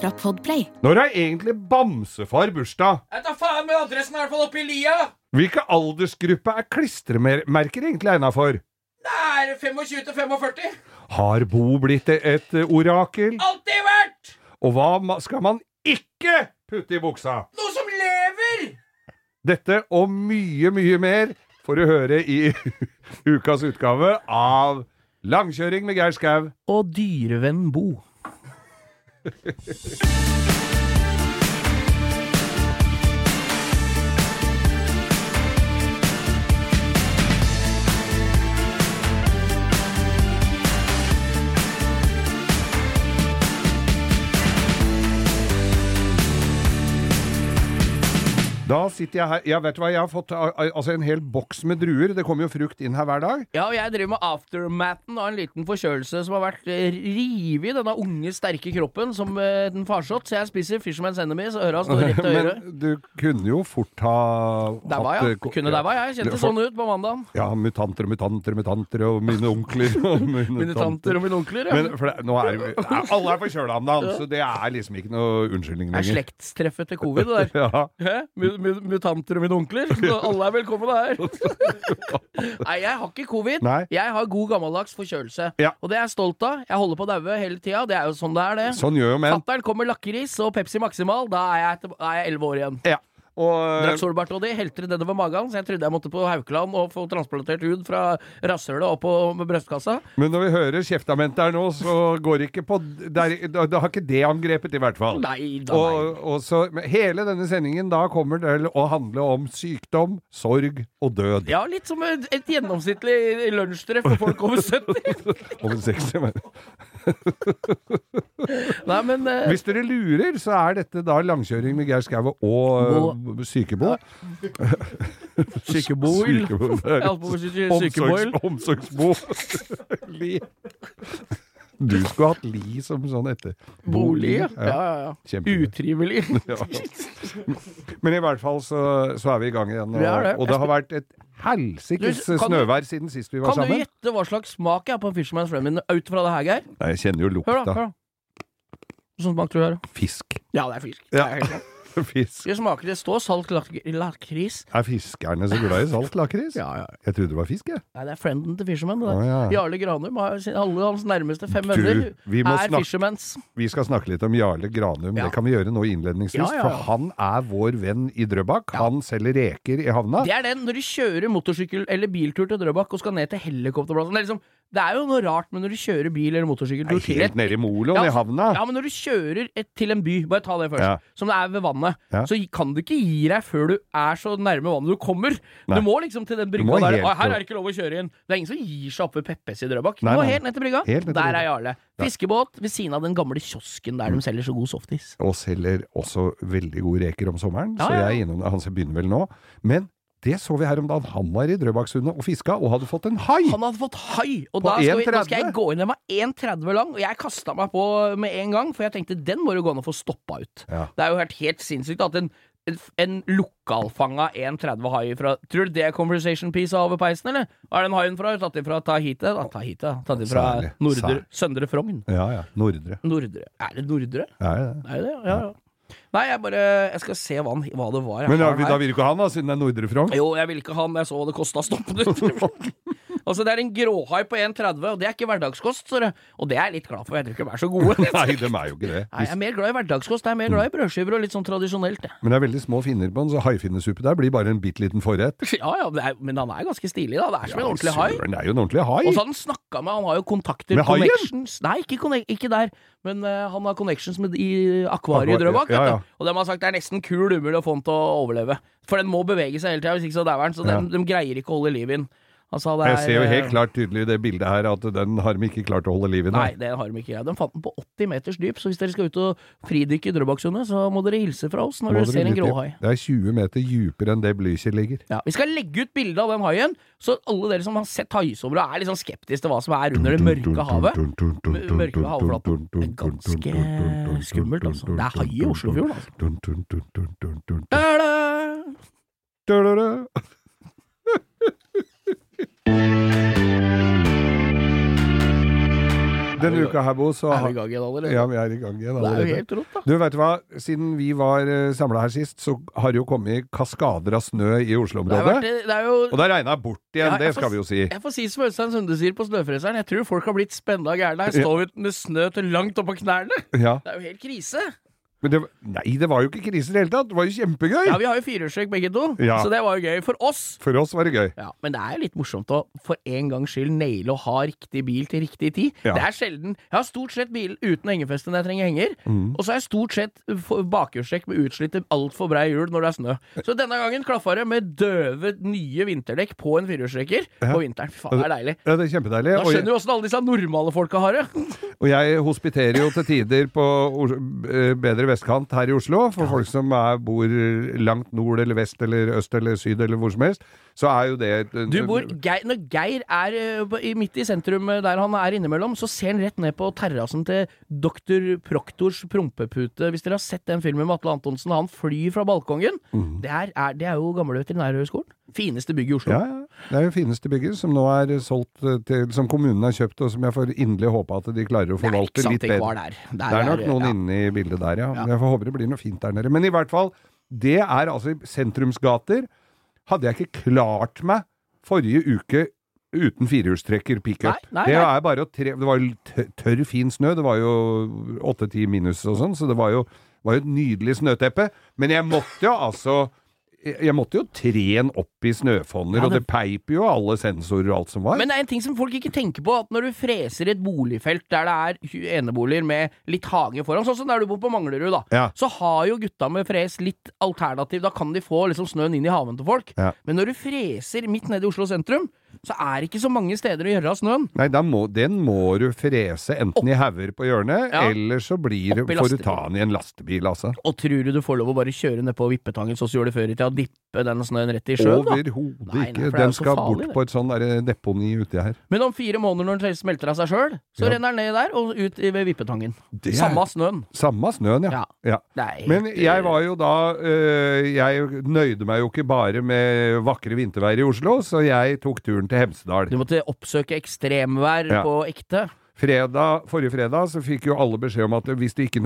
Fra Podplay. Når har egentlig bamsefar bursdag? Jeg tar faen med adressen er i hvert fall oppe i lia! Hvilken aldersgruppe er klistremerker egentlig egna for? Det er 25 til 45. Har Bo blitt et eh, orakel? Alltid vært! Og hva skal man ikke putte i buksa? Noe som lever! Dette og mye, mye mer får du høre i ukas utgave av Langkjøring med Geir Skau. Og dyrevenn Bo. Yeah. Da sitter jeg her Ja, vet du hva, jeg har fått al- al- altså en hel boks med druer. Det kommer jo frukt inn her hver dag. Ja, og jeg driver med aftermaten av en liten forkjølelse som har vært rivig rive i denne unge, sterke kroppen som uh, den farsott. Så jeg spiser Fisherman's Enemy, så øra står rett til øret. Men du kunne jo fort ha Der var jeg. Hatt, Kunne der var jeg. Kjente sånn ut på mandagen. Ja, mutanter og mutanter og mutanter og mine onkler og mine, Mine tanter og mine onkler. Ja. Men for det, nå er det, alle er forkjøla om dagen, så det er liksom ikke noe unnskyldning Det er lenger. slektstreffet til covid, det der. Ja. Mutanter og mine onkler? Så alle er velkomne her. Nei, jeg har ikke covid. Nei. Jeg har god gammeldags forkjølelse. Ja. Og det er jeg stolt av. Jeg holder på å daue hele tida. Det er jo sånn det er, det. Sånn gjør jo menn. Fatter'n kommer lakris og Pepsi Maximal. Da er er jeg elleve år igjen. Ja. Og, Drakk solbart og de helte det nedover magen, så jeg trodde jeg måtte på Haukeland og få transplantert hud fra rasshølet opp på brystkassa. men når vi hører kjeftamentet her nå, så går ikke på Da har ikke det angrepet, i hvert fall. Nei da, nei. Og, og så Hele denne sendingen da kommer til å handle om sykdom, sorg og død. Ja, litt som et, et gjennomsnittlig lunsjtreff for folk over 70. Over 60, men. Nei, men eh, Hvis dere lurer, så er dette da langkjøring med Geir Skaue og Sykebo. Sykeboil. Sykebo. Jeg holdt på å si sykeboil. Omsorgsbo. Li. Du skulle hatt Li som sånn etter. Bolig, ja. ja, ja. Utrivelig. Ja. Men i hvert fall så, så er vi i gang igjen. Og, er det. og det har vært et helsikes kan snøvær siden sist vi var Kan du gjette hva slags smak jeg har på Fisherman's Friend ut fra det her, Geir? Nei, jeg kjenner jo Hør, lukta. da. hør da. Sånn smak tror du det er? Fisk. Ja, det er fisk. Ja. Det er helt. Fisk. Det smaker Det står salt lak lakris. Er fiskerne så glad i salt lakris? Ja, ja. Jeg trodde det var fisk, jeg. Nei, det er frienden til Fisherman. Å, ja. Jarle Granum har alle hans nærmeste fem venner er snakke- Fishermans. Vi skal snakke litt om Jarle Granum. Ja. Det kan vi gjøre nå innledningsvis. Ja, ja, ja. For han er vår venn i Drøbak. Han selger reker i havna. Det er den når du kjører motorsykkel eller biltur til Drøbak og skal ned til helikopterplassen. Det er, liksom, det er jo noe rart men når du kjører bil eller motorsykkel helt nede i Moloen, i havna. Ja, men når du kjører et, til en by, bare ta det først, Ja. som det er ved vannet, Ja. så kan du ikke gi deg før du er så nærme vannet du kommer. Nei. Du må liksom til den brygga der. helt her er det ikke lov å kjøre inn. Det er ingen som gir seg oppe ved Peppes i Drøbak. Du må nei. helt ned til brygga. Der er Jarle. Fiskebåt ved siden av den gamle kiosken der de selger så god softis. Og selger også veldig gode reker om sommeren. Ja, Så jeg er innom Han begynner vel nå. Men det så vi her om dagen. Han var i Drøbaksundet og fiska, og hadde fått en hai! Han hadde fått hai, og da skal, vi, da skal jeg gå inn. Den var 1,30 lang, og jeg kasta meg på med en gang, for jeg tenkte den må jo gå an å få stoppa ut. Ja. Det er jo helt, helt sinnssykt at en, en, en lokalfanga 1,30 hai fra Tror du det er conversation piece over peisen, eller? Hva er den haien fra? Tatt ifra Tahiti? Da, Tahiti. Tatt ifra fra Nordre, Søndre Frogn. Ja ja. Nordre. Nordre. Er det Nordre? Ja, ja. Er det det? Ja, ja. Nei, jeg bare Jeg skal se hva, han, hva det var. Men har da vil du ikke ha han, da, siden det er Nordre Frogn? Jo, jeg vil ikke ha han. Jeg så det kosta stoppen stoppe ut. altså, det er en gråhai på 1,30, og det er ikke hverdagskost, så det, og det er jeg litt glad for. Jeg tror ikke de er så gode. Nei, de er jo ikke det. Nei, jeg er mer glad i hverdagskost. Jeg er mer glad i brødskiver og litt sånn tradisjonelt, jeg. Men det er veldig små finner på den, så haifinnesuppe der blir bare en bitte liten forrett. Ja, ja, det er, men han er ganske stilig, da. Det er som en ordentlig hai. Søren, det er jo en ordentlig hai! Og så har han snakka med Han har jo kontakter, Med haien? connections Nei, ikke, ikke der, men uh, han har connections med, i akvariet i Drøbak. ja, ja. Og de har sagt det er nesten kul umulig å få den til å overleve. For den må bevege seg hele tida, hvis ikke så dauer den. Så Ja. de, de greier ikke å holde liv i den. Sa det Jeg ser jo er, helt eh, klart tydelig i det bildet her at den har de ikke klart å holde liv i. Nei, det har de ikke. De fant den på 80 meters dyp, så hvis dere skal ut og fridykke i Drøbaksundet, så må dere hilse fra oss når Må dere ser en gråhai. Det er 20 meter dypere enn det Blücher ligger. Ja, vi skal legge ut bilde av den haien, så alle dere som har sett haisommer og er litt sånn skeptiske til hva som er under det mørke havet Mørke havflaten. Det er ganske skummelt, altså. Det er hai i Oslofjorden, altså. Da-da! Denne uka her, Bo, så Er vi i gang igjen allerede? Ja, vi er i gang igjen det er jo helt rått, da. Du, vet du hva? Siden vi var samla her sist, så har det jo kommet kaskader av snø i Oslo-området. det er jo Og det regna bort igjen, Ja, det skal får vi jo si. Jeg får si som Øystein Sunde sier på Snøfreseren, jeg tror folk har blitt spenna gærne. Her står vi med snø til langt oppå knærne. Ja. Det er jo helt krise. Men det, nei, det var jo ikke krise i det hele tatt. Det var jo kjempegøy! Ja, vi har jo firehjulstrekk begge to, Ja. så det var jo gøy for oss. For oss var det gøy. Ja, Men det er jo litt morsomt å for en gangs skyld naile å ha riktig bil til riktig tid. Ja. Det er sjelden Jeg har stort sett bil uten hengefeste når jeg trenger henger, Mm. og så har jeg stort sett bakhjulstrekk med utslitte altfor brei hjul når det er snø. Så denne gangen klaffa det med døve, nye vinterdekk på en firehjulstrekker Ja. på vinteren. Fy faen, det er deilig. Ja, det er kjempedeilig. Da skjønner du åssen alle disse normale folka har det. og jeg hospiterer jo til tider på eh, bedre vestkant her i Oslo, for folk som er, bor langt nord eller vest eller øst eller syd eller hvor som helst. Så er jo det Du bor, Geir, Når Geir er eh, midt i sentrum eh, der han er innimellom, så ser han rett ned på terrassen til Dr. Proktors prompepute. Hvis dere har sett den filmen med Atle Antonsen, han flyr fra balkongen. Mm. Det, er, er, det er jo gamle veterinærhøgskolen. Fineste bygg i Oslo. Ja, ja. Det er jo fineste bygget som nå er solgt eh, til Som kommunen har kjøpt, og som jeg får inderlig håpe at de klarer å forvalte litt bedre. der. Det er nok noen ja. inne i bildet der, ja. Ja. Jeg får håpe det blir noe fint der nede. Men i hvert fall, det er altså sentrumsgater. Hadde jeg ikke klart meg forrige uke uten firehjulstrekker pickup. Det var jo tørr, fin snø. Det var jo åtte-ti minus og sånn, så det var jo, var jo et nydelig snøteppe. Men jeg måtte jo altså jeg måtte jo trene opp i snøfonner, Ja, og det- peiper peip jo alle sensorer og alt som var. Men det er en ting som folk ikke tenker på, at når du freser et boligfelt der det er eneboliger med litt hage foran, sånn som der du bor på Manglerud, da, Ja. så har jo gutta med fres litt alternativ. Da kan de få liksom snøen inn i haven til folk. Ja. Men når du freser midt nede i Oslo sentrum, så er det ikke så mange steder å gjøre av snøen. Nei, må, den må du frese enten i hauger på hjørnet, Ja. eller så blir Opp får du ta den i en lastebil, altså. Og tror du du får lov å bare kjøre ned på Vippetangen, sånn som du gjorde før i tida, og dippe den snøen rett i sjøen, da? Overhodet ikke. er Den skal farlig, bort det. på et sånn derre deponi uti her. Men om fire måneder, når den smelter av seg sjøl, så Ja. renner den ned der og ut ved Vippetangen. Det er- Samme snøen. Samme snøen, ja. Ja. Er helt, Men jeg var jo da øh, Jeg nøyde meg jo ikke bare med vakre vintervær i Oslo, så jeg tok turen til Hemsedal. Du måtte oppsøke ekstremvær Ja. på ekte. Fredag, forrige fredag så fikk jo alle beskjed om at hvis, det ikke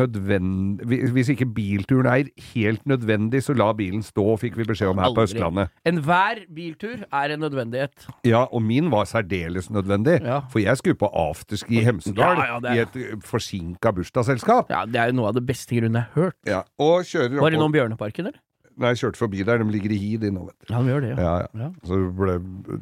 hvis ikke bilturen er helt nødvendig, så la bilen stå, fikk vi beskjed om her på Aldri. Østlandet. Enhver biltur er en nødvendighet. Ja, og min var særdeles nødvendig, Ja. for jeg skulle på afterski i Hemsedal Ja, ja, i et forsinka bursdagsselskap. Ja, Det er jo noe av det beste grunnen jeg har hørt. Ja, og kjører Var det noen Bjørneparken, eller? Nei, jeg kjørte forbi der, de ligger i hi, de nå, vet du. Ja, de gjør det, Ja, ja. Ja. Så ble,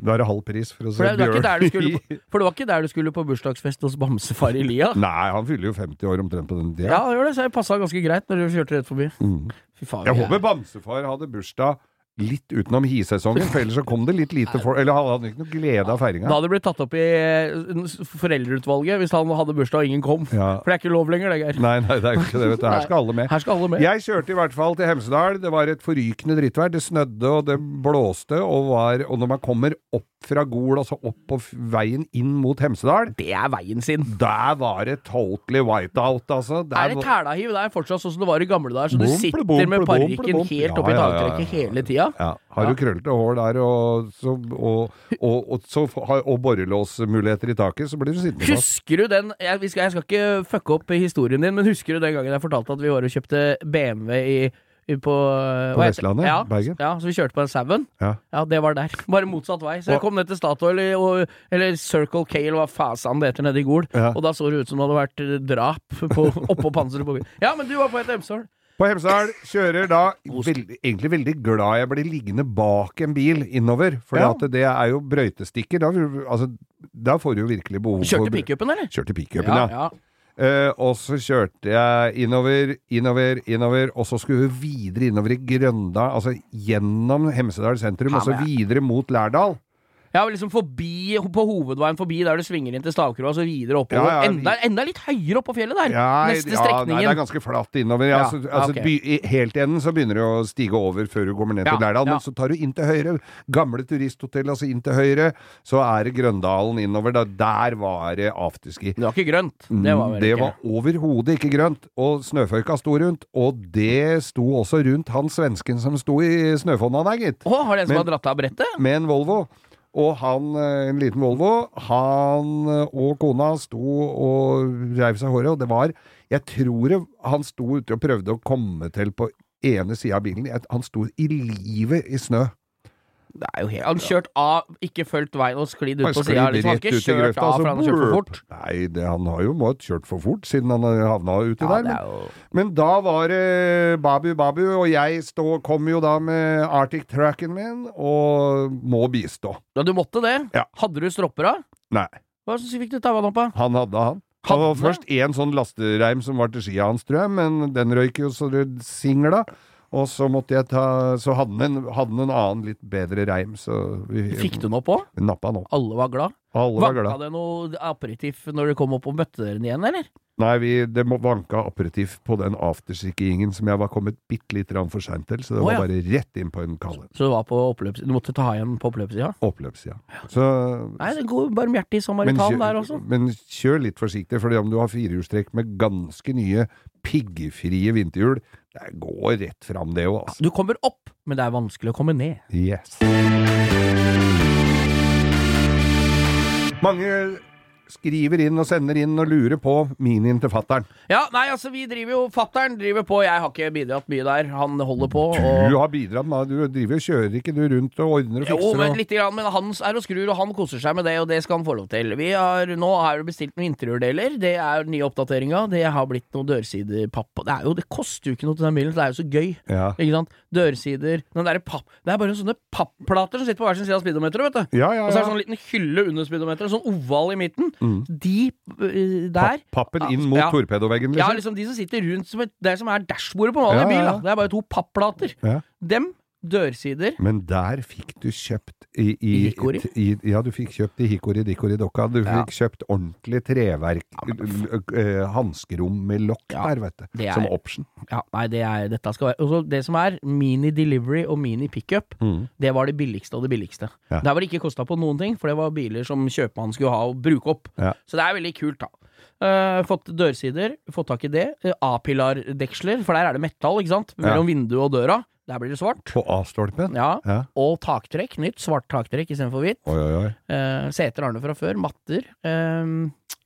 da er det halv pris for å se For det, det bjørn. på, for det var ikke der du skulle på bursdagsfest hos bamsefar i Lia? Nei, han fyller jo 50 år omtrent på den tida. Ja, han gjør det, så jeg passa ganske greit når du kjørte rett forbi. Mm. Fy faen. Jeg jeg- håper bamsefar hadde bursdag litt utenom hisesongen, for ellers så kom det litt lite for Eller han hadde ikke noe glede av feiringa. Da hadde det blitt tatt opp i eh, foreldreutvalget hvis han hadde bursdag og ingen kom. Ja. For det er ikke lov lenger, det, Geir. Nei, nei, det er ikke det, vet du. Her skal alle med. Her skal alle med. Jeg kjørte i hvert fall til Hemsedal. Det var et forrykende drittvær. Det snødde, og det blåste, og, var, og når man kommer opp fra Gol, altså opp på veien inn mot Hemsedal, Det er veien sin. der var det totally whiteout, altså. Der Er det tælahiv, tælahiv der fortsatt sånn som det var i gamle dager, så du sitter bomple, med parykken helt oppi Ja, ja, ja, ja. hele tida? Ja. Har du krøllete hår der, og, så, og, og, og, og borrelåsmuligheter i taket, så blir du sittende fast. Husker du den jeg, jeg skal ikke fucke opp historien din, men husker du den gangen jeg fortalte at vi var og kjøpte BMW i, i på På Vestlandet? Ja, Bergen? Ja, så vi kjørte på en Sauen. Ja. Ja, det var der. Bare motsatt vei. Så jeg kom ned til Statoil, og, eller Circle K, eller hva fasan det heter, nede i Gol. Ja. Og da så det ut som det hadde vært eh, drap på, oppå panseret på bilen. Ja, men du var på et Hemsedal. På Hemsedal kjører da veld, egentlig veldig glad jeg blir liggende bak en bil innover, for Ja. det er jo brøytestikker. Da, altså, da får du jo virkelig behov for Kjørte pickupen, eller? Kjørte pickupen, ja. ja. Eh, og så kjørte jeg innover, innover, innover, og så skulle vi videre innover i Grøndal, altså gjennom Hemsedal sentrum, og så videre mot Lærdal. Ja, liksom forbi, på hovedveien forbi der du svinger inn til stavkroa, så videre oppover. Ja, ja, enda, enda litt høyere opp på fjellet der. Ja, Neste ja, strekningen. nei, det er ganske flatt innover. Altså, altså, ok. by, i, helt i enden så begynner det å stige over før du kommer ned til Lærdal, men så tar du inn til høyre. Gamle turisthotell, altså inn til høyre. Så er det Grøndalen innover. Da, der var det afterski. Det var ikke grønt. Det var Mm, det var overhodet ikke grønt, og snøføyka sto rundt. Og det sto også rundt han svensken som sto i snøfonna der, gitt. Å, har det en som Men- har dratt av brettet? Med en Volvo. Og han, eh, en liten Volvo, han eh, og kona sto og reiv seg håret, og det var Jeg tror han sto ute og prøvde å komme til på ene sida av bilen. Han sto i livet i snø. Det er jo helt Han kjørt av, ikke fulgt veien og sklidd ut på sida. Liksom. Han har ikke kjørt grøfta, av, for han har kjørt for fort. Nei, det, han har jo måttet kjørt for fort, siden han har havna uti Ja, der. Men, jo men da var det Babu Babu, og jeg stå, kom jo da med Arctic Tracken min, og må bistå. Ja, du måtte det? Ja. Hadde du stropper av? Nei. Hva så fikk du taua opp av? Han hadde han. Han Hadde var først én sånn lastereim som var til skia hans, tror jeg, men den røyk jo så det singla. Og så måtte jeg ta Så hadde den en, hadde den en annen litt bedre reim, så vi Fikk du den opp òg? nappa den opp. Alle var glad? Alle var Vanka glad. det noe aperitiff når dere kom opp og møtte dere igjen, eller? Nei, vi, det vanka aperitiff på den afterskiingen som jeg var kommet bitte lite grann for seint til, så det oh, var ja. bare rett inn på en kalle. Så du var på oppløps... Du måtte ta igjen på oppløpssida? Oppløpssida. Så Nei, det god barmhjertig samaritan kjør, der også. men kjør litt forsiktig, for om du har firehjulstrekk med ganske nye piggfrie vinterhjul, det går rett fram, det òg, altså. Du kommer opp, men det er vanskelig å komme ned. Yes. Mange skriver inn og sender inn og lurer på minien til fattern. Ja, nei, altså, vi driver jo Fattern driver på, jeg har ikke bidratt mye der. Han holder på. Du har bidratt med Du driver og kjører ikke du rundt og ordner og fikser? Jo, men og lite grann, men han er og skrur, og han koser seg med det, og det skal han få lov til. Vi har, nå har det bestilt noen interiørdeler, det er den nye oppdateringa, det har blitt noen dørsidepapp, og det er jo, det koster jo ikke noe til den bilen, så det er jo så gøy. Ja. Ikke sant? Dørsider, den derre papp, det er bare sånne papplater som sitter på hver sin side av speedometeret, vet du. Ja, ja, Og så er det sånn liten hylle under speedometeret, sånn oval i midten. Mm. De øh, der Papp- Pappen inn mot ja. torpedoveggen, Ja, liksom? liksom de som sitter rundt som et, Det som er dashbordet på en vanlig bil, da. Det er bare to papplater. Dem, dørsider Men der fikk du kjøpt i, i, I Hickory? i Ja, du fikk kjøpt i Hikori Dikori Dokka. Du Ja. fikk kjøpt ordentlig treverk, ja, hanskerom med lokk Ja, der, vet du. er- Som option. Ja, nei, det er Dette skal være også Det som er mini delivery og mini pickup, Mm. det var det billigste og det billigste. Ja. Der var det ikke kosta på noen ting, for det var biler som kjøpmannen skulle ha og bruke opp. Ja. Så det er veldig kult, da. Uh, fått dørsider, fått tak i det. Uh, A-pilardeksler, for der er det metall, ikke sant? Mellom vinduet og døra. Der blir det svart. På A-stolpen? Ja. Ja. Og taktrekk. Nytt svart taktrekk istedenfor hvitt. Oi, oi, oi. Eh, seter har du fra før. Matter. Eh,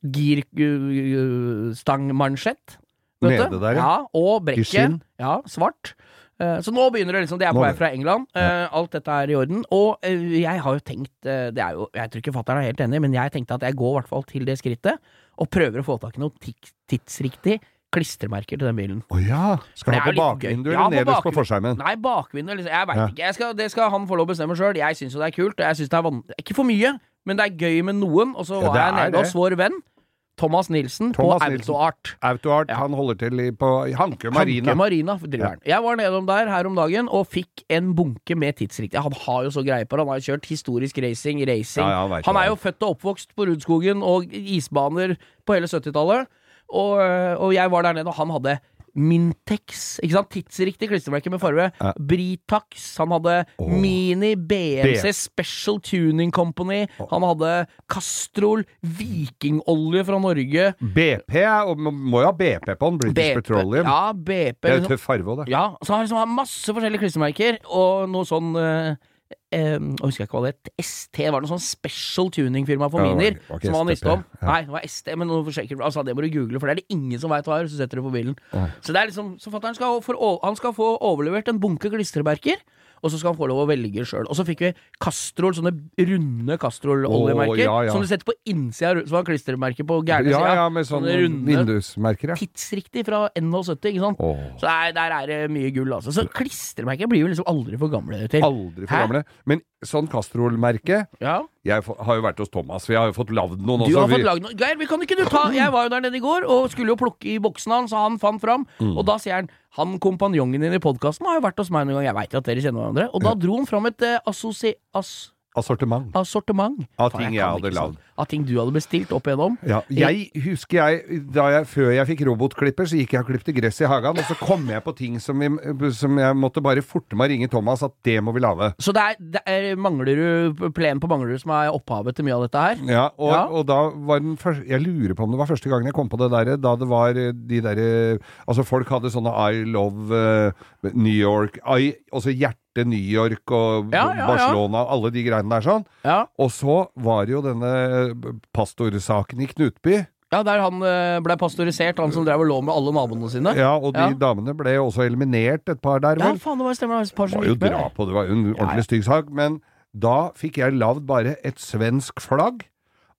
Girstangmansjett. Nede der, ja. Og brekket. Ja, svart. Eh, så nå begynner det liksom Det er på vei fra England. Eh, alt dette er i orden. Og eh, jeg har jo tenkt eh, Det er jo Jeg tror ikke fatter'n er helt enig, men jeg tenkte at jeg går i hvert fall til det skrittet og prøver å få tak i noe tidsriktig klistremerker til den bilen. Å ja! Skal ha på bakvinduet eller nederst på forskjermen? Nei, bakvinduet liksom. Jeg veit Ja. ikke. Jeg skal, det skal han få lov å bestemme sjøl. Jeg syns jo det er kult, og jeg synes det er van... Ikke for mye, men det er gøy med noen. Og så Ja, var jeg nede hos vår venn Thomas Nilsen Thomas på Nilsen. Autoart. Autoart, Ja. han holder til på Hanke Marina. Hanke Marina han. Jeg var nedom der her om dagen og fikk en bunke med tidsriktig. Han har jo så greie på det. Han har jo kjørt historisk racing, racing. Ja, ja, han han er jo født og oppvokst på Rudskogen og isbaner på hele 70-tallet. Og, og jeg var der nede, og han hadde Mintex, ikke sant? Tidsriktig klistremerke med farge. Ja. Britax. Han hadde oh. Mini BMC Special Tuning Company. Han hadde Castrol Vikingolje fra Norge. BP man må jo ha BP på den, British Petroleum. Ja, BP. Det er jo tøff farve òg, det. Ja, så har han liksom masse forskjellige klistremerker, og noe sånn eh, eh, Jeg husker ikke hva det het. ST var noe sånn special tuning-firma for Ja, det var- var som han visste om. Ja. Nei, det var ST, men. Altså, det må du google, for det er det ingen som veit hva er, så setter du på bilen. Så det er liksom Så fatter'n skal få overlevert en bunke klistremerker. Og så skal han få lov å velge sjøl. Og så fikk vi Castrol, sånne runde Castrol-oljemerker. Oh, ja, ja. Som du setter på innsida, som var klistremerke på gærne Ja, sida. ja, med sånne, runde vindusmerker, ja. tidsriktig fra NH70, ikke sant? Oh. Så der, der er det mye gull, altså. Så klistremerker blir jo liksom aldri for gamle til. Aldri for Hæ? gamle. Men sånn Castrol-merke Ja. Jeg har jo vært hos Thomas, vi har jo fått lagd noen Du også. har fått Vi- lagd noe Geir, vi kan ikke du ta Jeg var jo der nede i går og skulle jo plukke i boksen hans, og han fant fram. Mm. Og da sier han Han kompanjongen din i podkasten har jo vært hos meg noen gang, jeg veit at dere kjenner hverandre. Og da dro han fram et eh, assosi... As, Assortiment. assortiment. Av ting jeg hadde lagd. sånn. Av ting du hadde bestilt opp igjennom. Ja, jeg husker jeg, da jeg, før jeg fikk robotklipper, så gikk jeg og klippte gress i hagen, og så kom jeg på ting som, vi, som jeg måtte bare forte meg å ringe Thomas at det må vi lage. Så det er, det er Manglerud, plenen på Manglerud som er opphavet til mye av dette her? Ja, og, Ja. og da var den første Jeg lurer på om det var første gangen jeg kom på det derre, da det var eh, de derre Altså, folk hadde sånne I love uh, New York I, Altså hjerte New York og Ja, ja, ja. Barcelona, alle de greiene der sånn. Ja. Og så var det jo denne pastorsaken i Knutby. Ja, der han eh, ble pastorisert, han som drev og lå med alle naboene sine. Ja, og de Ja. damene ble også eliminert, et par der, Ja, faen, det var stemmer. Det var et par Det som var jo gikk med. det var jo en ordentlig stygg sak. Men da fikk jeg lagd bare et svensk flagg,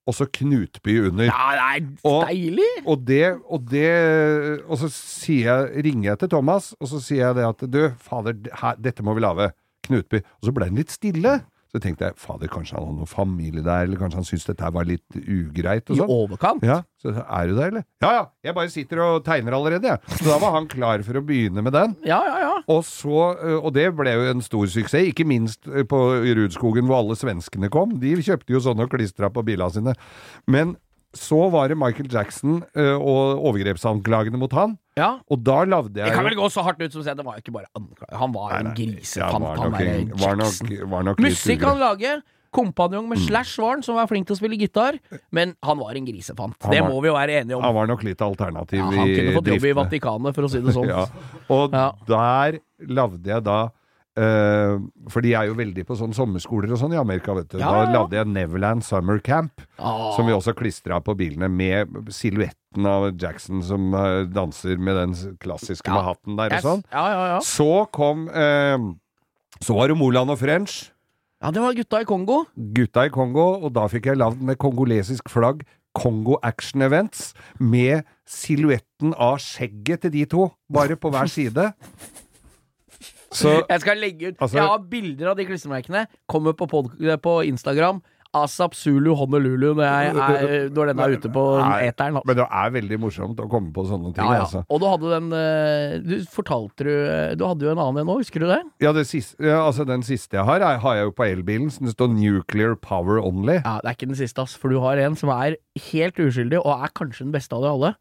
og så Knutby under. Ja, det er Og- deilig! Og det, og det Og så sier jeg, ringer jeg til Thomas, og så sier jeg det at du, fader, her, dette må vi lage. Knutby. Og så ble den litt stille. Så tenkte jeg, fader, kanskje han hadde noen familie der, eller kanskje han syntes dette var litt ugreit og I sånn. overkant. Ja, så er du der, eller? Ja ja, jeg bare sitter og tegner allerede, jeg. Så da var han klar for å begynne med den. Ja, ja, ja. Og, så, og det ble jo en stor suksess, ikke minst på Rudskogen hvor alle svenskene kom. De kjøpte jo sånne og klistra på bilene sine. Men så var det Michael Jackson og overgrepsanklagene mot han. Ja. Og da lagde Jeg jeg kan vel gå så hardt ut som å si at det var ikke bare anklager. Han var nei, en grisefant, Ja, han nok, var nok, var nok Musikk han lager. Kompanjong med Slash var han, som var flink til å spille gitar. Men han var en grisefant. Var, Det må vi jo være enige om. Han var nok litt alternativ Ja, han kunne fått jobb i. Vatikanet, for å si det sånn. Ja. Og der lagde jeg da eh, For de er jo veldig på sånne sommerskoler og sånn i Amerika, vet du. Ja, Da ja, lagde jeg Neverland Summer Camp, Ah. som vi også klistra på bilene med silhuetten av Jackson som uh, danser med den klassiske Ja. med hatten der og sånn. Ja, ja, ja. Så kom uh, Så var det Moland og French. ja, det var gutta i Kongo. Gutta i Kongo, og da fikk jeg lagd med kongolesisk flagg Kongo Action Events med silhuetten av skjegget til de to, bare på hver side. Så Jeg skal legge ut Altså- Jeg har bilder av de klistremerkene. Kommer på, pod på Instagram. Asap Zulu Honolulu når, jeg er, når den er ute på Nei, eteren. Altså. Men det er veldig morsomt å komme på sånne ting, Ja, ja. altså. Og du hadde den eh, Du fortalte du Du hadde jo en annen en òg, husker du det? Ja, det siste, ja, altså den siste jeg har, er, har jeg jo på elbilen, så det står 'Nuclear Power Only'. Ja, Det er ikke den siste, ass. For du har en som er helt uskyldig, og er kanskje den beste av de alle.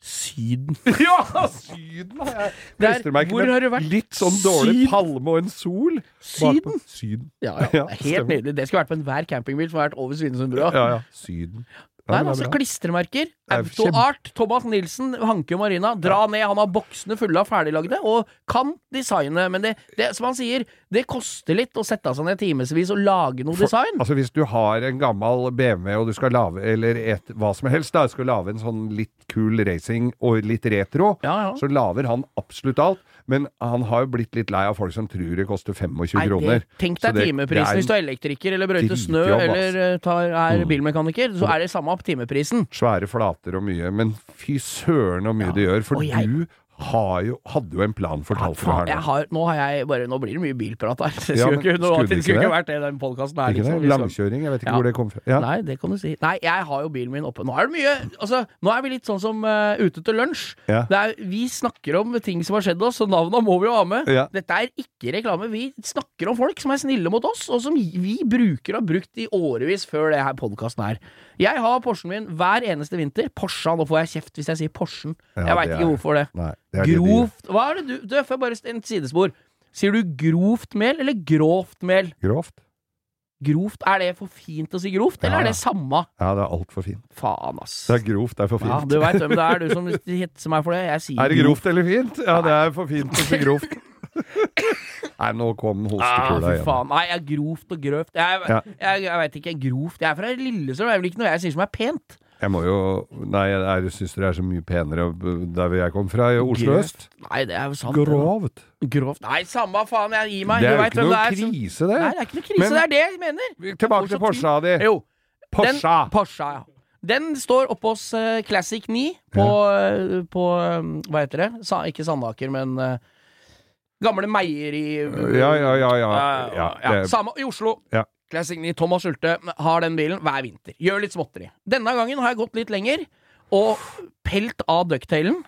Syden. Ja, Syden jeg Det er- klistremerke hvor med? Litt sånn dårlig Syden? palme og en sol. Syden? Syden. Ja, ja. Helt nydelig. Det skulle vært på enhver campingbil som har vært over Svinesundbrua. Ja, ja. Syden. Ja, Nei, altså klistremerker. er Autoart. Thomas Nilsen, Hanke Marina. Dra ned. Han har boksene fulle av ferdiglagde, og kan designe. Men det, det, som han sier, det koster litt å sette seg ned timevis og lage noe design. Altså Hvis du har en gammel BMW og du skal lage Eller et, hva som helst, da, skal lage en sånn litt kul racing og litt retro, Ja, ja. så lager han absolutt alt. Men han har jo blitt litt lei av folk som tror det koster 25 Nei, kroner. tenk deg det- timeprisen det hvis du er elektriker eller brøyter snø jobb. Mm. eller eh, tar, er bilmekaniker. Så er det samme opp timeprisen. Svære flater og mye. Men fy søren så mye det gjør. For jeg- du jo, hadde jo en plan, fortalt du Faen, her nå. nå, har jeg bare, nå blir det mye bilprat her. Det Ja, skulle, men ikke, noe, skulle det skulle ikke vært det den podkasten her. Liksom. Langkjøring, jeg vet ikke Ja. hvor det kom fra. Ja. Nei, det kan du si. Nei, jeg har jo bilen min oppe. Nå er det mye Altså, nå er vi litt sånn som uh, ute til lunsj. Ja. Det er, vi snakker om ting som har skjedd oss, så navna må vi jo ha med. Ja. Dette er ikke reklame. Vi snakker om folk som er snille mot oss, og som vi bruker og har brukt i årevis før det her podkasten her. Jeg har Porschen min hver eneste vinter. Porscha, nå får jeg kjeft hvis jeg sier Porschen. Ja, jeg veit ikke hvorfor det. Nei, det er det de. Grovt Hva er det du Du, får bare en sidespor. Sier du grovt mel eller grovt mel? Grovt? Grovt, Er det for fint å si grovt, eller Ja, er det samme? Ja, det er altfor fint. Faen, ass. Det er grovt, det er for fint. Ja, du veit hvem det er, du som hitser meg for det. Jeg sier Er det grovt eller fint? Ja, det er for fint å si grovt. Nei, nå kom hostekula ah, igjen. Nei, jeg er grovt og grøvt. Jeg, Ja. jeg, jeg veit ikke. Grovt. Jeg er fra Lillesand, Det er vel ikke noe jeg sier som er pent. Jeg må jo Nei, jeg syns dere er så mye penere der hvor jeg kom fra, i Oslo øst. Nei, det er jo sant. Grovt. Grovt. Nei, samme faen. Jeg gir meg. Det er jo ikke noe det er. krise, det. Nei, det er ikke noe krise. Men- det er det jeg mener. Tilbake til Porscha di. Jo. Porscha. Den, Porscha, ja. Den står oppe hos uh, Classic 9 på, eh, på um, Hva heter det? Sa, ikke Sandaker, men uh, Gamle Meieri... Ja, ja, ja. ja. Ja, ja, ja, det- Samme i Oslo. Ja. Classic 9. Thomas Schulte har den bilen hver vinter. Gjør litt småtteri. Denne gangen har jeg gått litt lenger og pelt av ducktailen.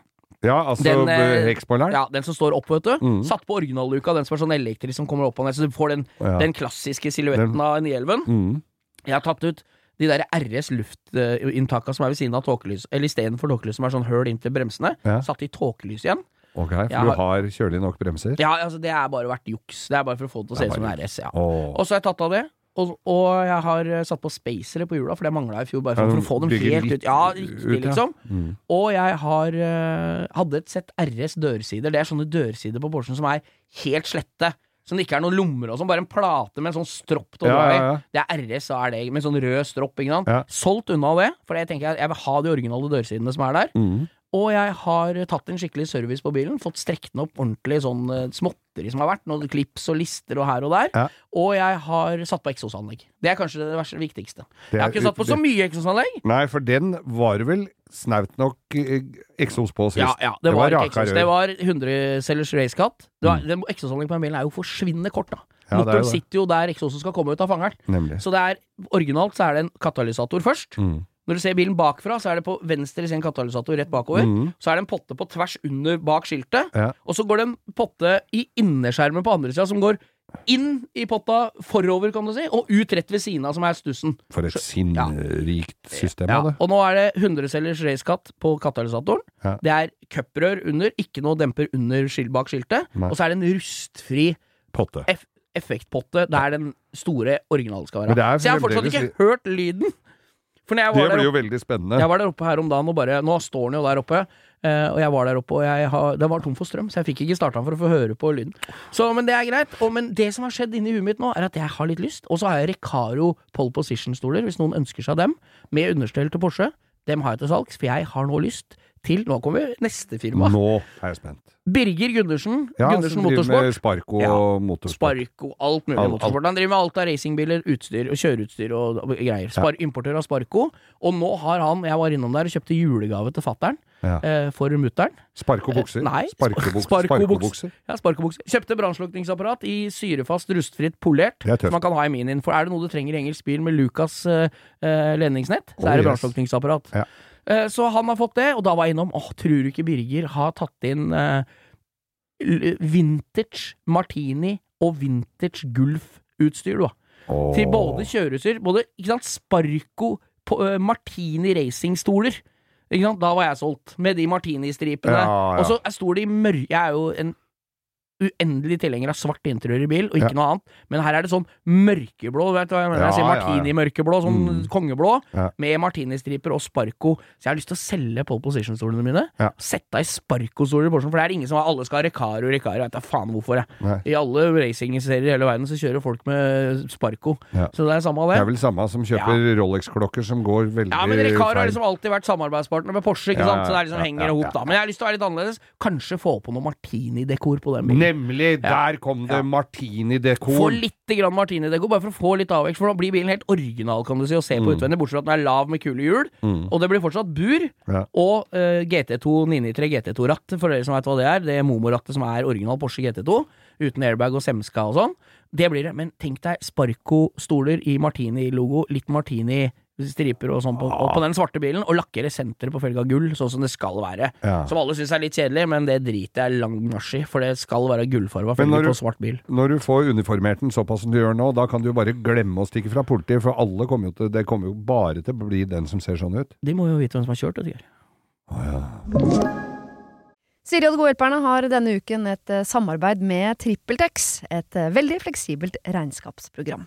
Ja, altså Den, eh. Ja, Den som står opp, vet du. Mm. Satt på originalluka, den som er sånn elektrisk som kommer opp og ned, så du får den, Ja. den klassiske silhuetten Den- av 911. Mm. Jeg har tatt ut de der RS luftinntakene som er ved siden av tåkelys, eller istedenfor tåkelys, som er sånn høl inntil bremsene. Ja. Satt i tåkelys igjen. Ok, for Jeg du har- kjølig nok bremser? Ja, altså Det er bare vært juks. Det er bare for å få det til å se ut som en RS. Ja. Oh. Og så har jeg tatt av det. Og, og jeg har eh, satt på spacere på hjula, for det mangla i fjor. Bare for, Ja, for å få dem helt litt ut. Ja, ut, riktig, ja. liksom. Mm. Og jeg har eh, hadde et sett RS dørsider. Det er sånne dørsider på Porschen som er helt slette. Som det ikke er noen lommer og sånn. Bare en plate med en sånn stropp til å dra i. Det er RS, så er det med sånn rød stropp. Ikke sant? Ja. Solgt unna det, for jeg tenker jeg, jeg vil ha de originale dørsidene som er der. Mm. Og jeg har tatt en skikkelig service på bilen. Fått strekt den opp ordentlig sånn eh, småtteri som har vært. Noen klips og lister og her og der. Ja. Og jeg har satt på eksosanlegg. Det er kanskje det verste, viktigste. Det Jeg har er ikke satt på så mye eksosanlegg. Nei, for den var vel snaut nok eh, eksos på sist. Ja, ja, det, var, ikke raka eksos. Det var 100-cellers racecut. Det Eksosanlegg på den bilen er jo forsvinnende kort, da. Ja, er Motoren sitter jo der eksosen skal komme ut av fangeren. Nemlig. Så det er originalt så er det en katalysator først. Mm. Når du ser bilen bakfra, så er det på venstre sin katalysator rett bakover. Mm. Så er det en potte på tvers under bak skiltet. Ja. Og så går det en potte i innerskjermen på andre sida som går inn i potta forover, kan du si, og ut rett ved siden av, som er stussen. For et sinnrikt system Ja, av det. og nå er det 100-cellers racecut på katalysatoren. Ja. Det er cuprør under, ikke noe demper under skilt bak skiltet. Nei. Og så er det en rustfri Potte. eff effektpotte der den store originalen skal være. Så jeg har fortsatt ikke hørt lyden! Det blir jo veldig spennende. jeg var der oppe her om dagen, og bare Nå står den jo der oppe. Uh, og jeg var der oppe, og jeg har, det var tom for strøm, så jeg fikk ikke starta den for å få høre på lyden. Så, Men det er greit. Og, men det som har skjedd inni huet mitt nå, er at jeg har litt lyst. Og så har jeg Recaro pole position-stoler, hvis noen ønsker seg dem, med understell til Porsche. Dem har jeg til salgs, for jeg har nå lyst til Nå kommer neste firma. Nå er jeg spent. Birger Gundersen. Ja, Gundersen Motorsport. med Sparko Ja. og motorsport. Sparko, alt mulig Alt- motorsport. Han driver med alt av racingbiler, utstyr og kjøreutstyr og greier. Spar, Importør av Sparko. Og nå har han Jeg var innom der og kjøpte julegave til fattern Ja. eh, for mutter'n. Sparko-bukser. Eh, nei, Sparkobuks- Sparko-buks. Sparkobukser. Ja, sparkobukser. Kjøpte brannslukningsapparat i syrefast, rustfritt, polert. Er. Som man kan ha i minien. For er det noe du trenger i engelsk bil med Lucas eh, eh, ledningsnett, så Oh, er det yes. brannslukningsapparat. Ja. Eh, så han har fått det, og da var jeg innom Åh, tror du ikke Birger har tatt inn eh, vintage Martini og vintage Gulf-utstyr, du, da? Oh. Til både kjøreutstyr, både ikke sant, Sparco på, uh, Martini racingstoler. Ikke sant? Da var jeg solgt, med de Martini-stripene. Ja, ja. Og så står det i mørke Jeg er jo en uendelig tilhenger av svart interiør i bil, og ikke Ja. noe annet. Men her er det sånn mørkeblå, vet du hva jeg mener? Jeg sier Ja, ja, ja. Martini-mørkeblå, sånn Mm. kongeblå, Ja. med Martini-striper og Sparco. Så jeg har lyst til å selge pole position-stolene mine. Ja. Sette i Sparco-stoler i Porsche, for det er ingen som har Alle skal ha Recaro, Recaro, jeg vet da faen hvorfor, jeg. Nei. I alle racingserier i hele verden så kjører folk med Sparco. Ja. Så det er samme av Det det. er vel samme som kjøper Rolex-klokker som går veldig Ja, men Recaro har liksom alltid vært samarbeidspartner med Porsche, ikke sant? Så det er liksom henger i hop, da. Men jeg har lyst til å være litt annerledes. Kanskje få på noe Martini-dekor på den bilen. Nemlig! Der kom det. Martini-dekor. Få litt grann Martini-dekor, bare for å få litt avvekst. For da blir bilen helt original, kan du si, å se på utvendig. Bortsett fra at den er lav med kule hjul. Og det blir fortsatt bur. Ja. Og uh, GT2 993 GT2-ratt, for dere som vet hva det er. Det Momo-rattet som er original Porsche GT2. Uten airbag og semska og sånn. Det blir det. Men tenk deg Sparco-stoler i Martini-logo. Litt Martini-striper og sånn på, og på den svarte bilen. Og lakkere senteret på felga gull, sånn som det skal være. Ja. Som alle syns er litt kjedelig, men det driter jeg lang marsj i. For det skal være gullfarga når på svart bil. Når du får uniformert den såpass som du gjør nå, da kan du jo bare glemme å stikke fra politiet, for alle kommer jo til, det kommer jo bare til å bli den som ser sånn ut. De må jo vite hvem som har kjørt det. ja. Siri og De gode hjelperne har denne uken et eh, samarbeid med TrippelTex, et eh, veldig fleksibelt regnskapsprogram.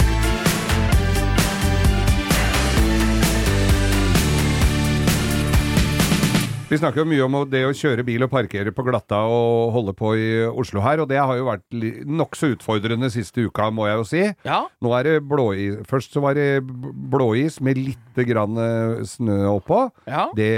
Vi snakker jo mye om det å kjøre bil og parkere på glatta og holde på i Oslo her, og det har jo vært nokså utfordrende siste uka, må jeg jo si. Ja. Nå er det blåis. Først så var det blåis med lite grann eh, snø oppå. Ja. Det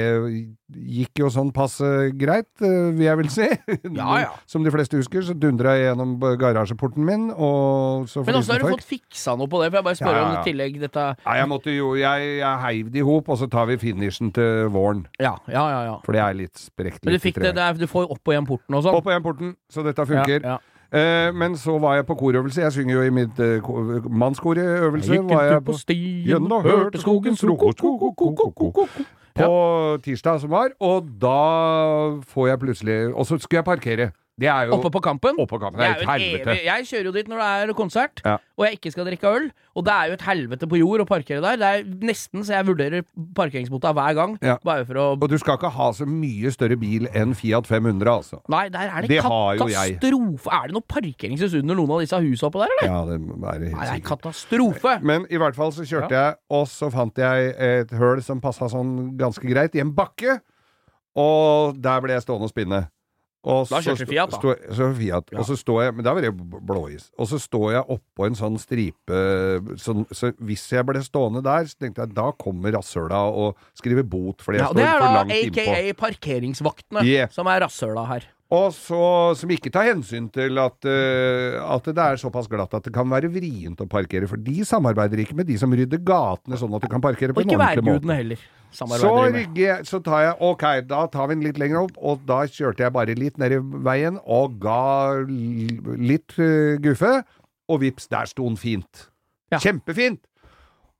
gikk jo sånn passe greit, eh, vil jeg vel si. Ja, ja. Som de fleste husker, så dundra jeg gjennom garasjeporten min, og så Men også har du fått fiksa noe på det? For jeg bare spør Ja, om i tillegg dette Ja, jeg måtte jo Jeg, jeg heiv det i hop, og så tar vi finishen til våren. Ja, ja, ja. ja. For det er litt sprekt. Men du fikk det, det er, du får opp og igjen porten og sånn? Opp og igjen porten, så dette funker. Ja, ja. Eh, men så var jeg på korøvelse. Jeg synger jo i mitt eh, mannskorøvelse. Jeg gikk en tur på stien Gjennom hørte skogens ro På tirsdag som var, og da får jeg plutselig Og så skulle jeg parkere. Det er jo Oppe på Kampen? Oppå kampen. Det er jo et helvete. jeg kjører jo dit når det er konsert, Ja. og jeg ikke skal drikke øl. Og det er jo et helvete på jord å parkere der. Det er nesten så jeg vurderer parkeringsbota hver gang. Ja. Bare for å Og du skal ikke ha så mye større bil enn Fiat 500, altså. Nei, der er det, Det katastrofe. Er det noe parkeringshus under noen av disse husene oppå der, eller? Ja, det er helt Nei, det er katastrofe. Men i hvert fall så kjørte jeg, og så fant jeg et høl som passa sånn ganske greit, i en bakke. Og der ble jeg stående og spinne. Og Da så kjørte du Fiat, da? Stå, så Fiat. Og så står jeg Men da var det blåis. Og så står jeg oppå en sånn stripe sånn, Så hvis jeg ble stående der, så tenkte jeg da kommer rasshøla og skriver bot fordi jeg Ja, det står er for da langt innpå. aka parkeringsvaktene, Yeah. som er rasshøla her. Og så, som ikke tar hensyn til at, uh, at det er såpass glatt at det kan være vrient å parkere. For de samarbeider ikke med de som rydder gatene sånn at du kan parkere på en ikke ordentlig måte. værgudene heller. Så jeg, så tar jeg Ok, da tar vi den litt lenger opp, og da kjørte jeg bare litt ned i veien og ga litt uh, guffe, og vips, der sto den fint. Ja. Kjempefint!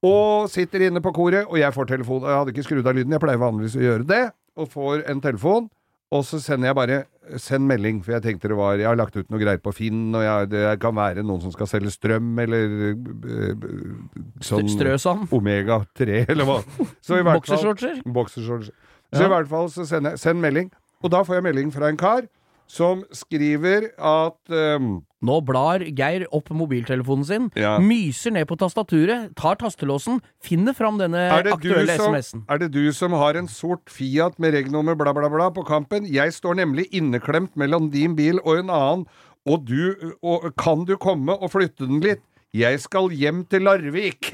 Og sitter inne på koret, og jeg får telefon. Jeg hadde ikke skrudd av lyden, jeg pleier vanligvis å gjøre det, og får en telefon. Og så sender jeg bare 'send melding', for jeg tenkte det var Jeg har lagt ut noe greier på Finn, og jeg, det kan være noen som skal selge strøm, eller eh, sånn Strøsand. Omega 3, eller hva. Så i hvert fall Boksershortser. Så Ja. i hvert fall så jeg send melding. Og da får jeg melding fra en kar som skriver at ehm, Nå blar Geir opp mobiltelefonen sin, Ja. myser ned på tastaturet, tar tastelåsen, finner fram denne aktuelle SMS-en. er det du som har en sort Fiat med regnummer bla, bla, bla på kampen? Jeg står nemlig inneklemt mellom din bil og en annen, og du og, Kan du komme og flytte den litt? Jeg skal hjem til Larvik!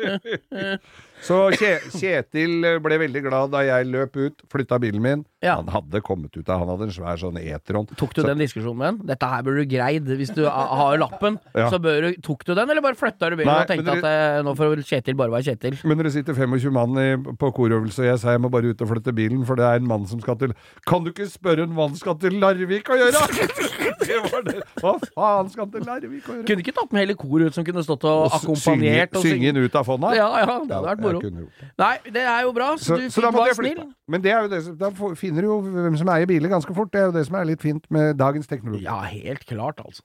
Så Kjetil ble veldig glad da jeg løp ut, flytta bilen min. Ja. Han hadde kommet ut av Han hadde en svær sånn E-tron. Tok du Så- den diskusjonen med han? Dette her burde du greid. Hvis du har lappen, Ja. så bør du Tok du den, eller bare flytta du bilen Nei, og tenkte dere, at eh, nå får Kjetil bare være Kjetil? Men det sitter 25 mann i, på korøvelse, og jeg sa jeg må bare ut og flytte bilen, for det er en mann som skal til Kan du ikke spørre en mann skal til Larvik å gjøre?! det var det. Hva faen skal til Larvik å gjøre? Kunne ikke tatt med hele koret ut som kunne stått og, Og akkompagnert og synge, inn ut av fonda? Ja, ja, det hadde vært jeg moro. det. Nei, det er jo bra. Så, Så, du så da fikk være snill. Men det er jo det, som- da finner du jo hvem som eier biler ganske fort. Det er jo det som er litt fint med dagens teknologi. Ja, helt klart, altså.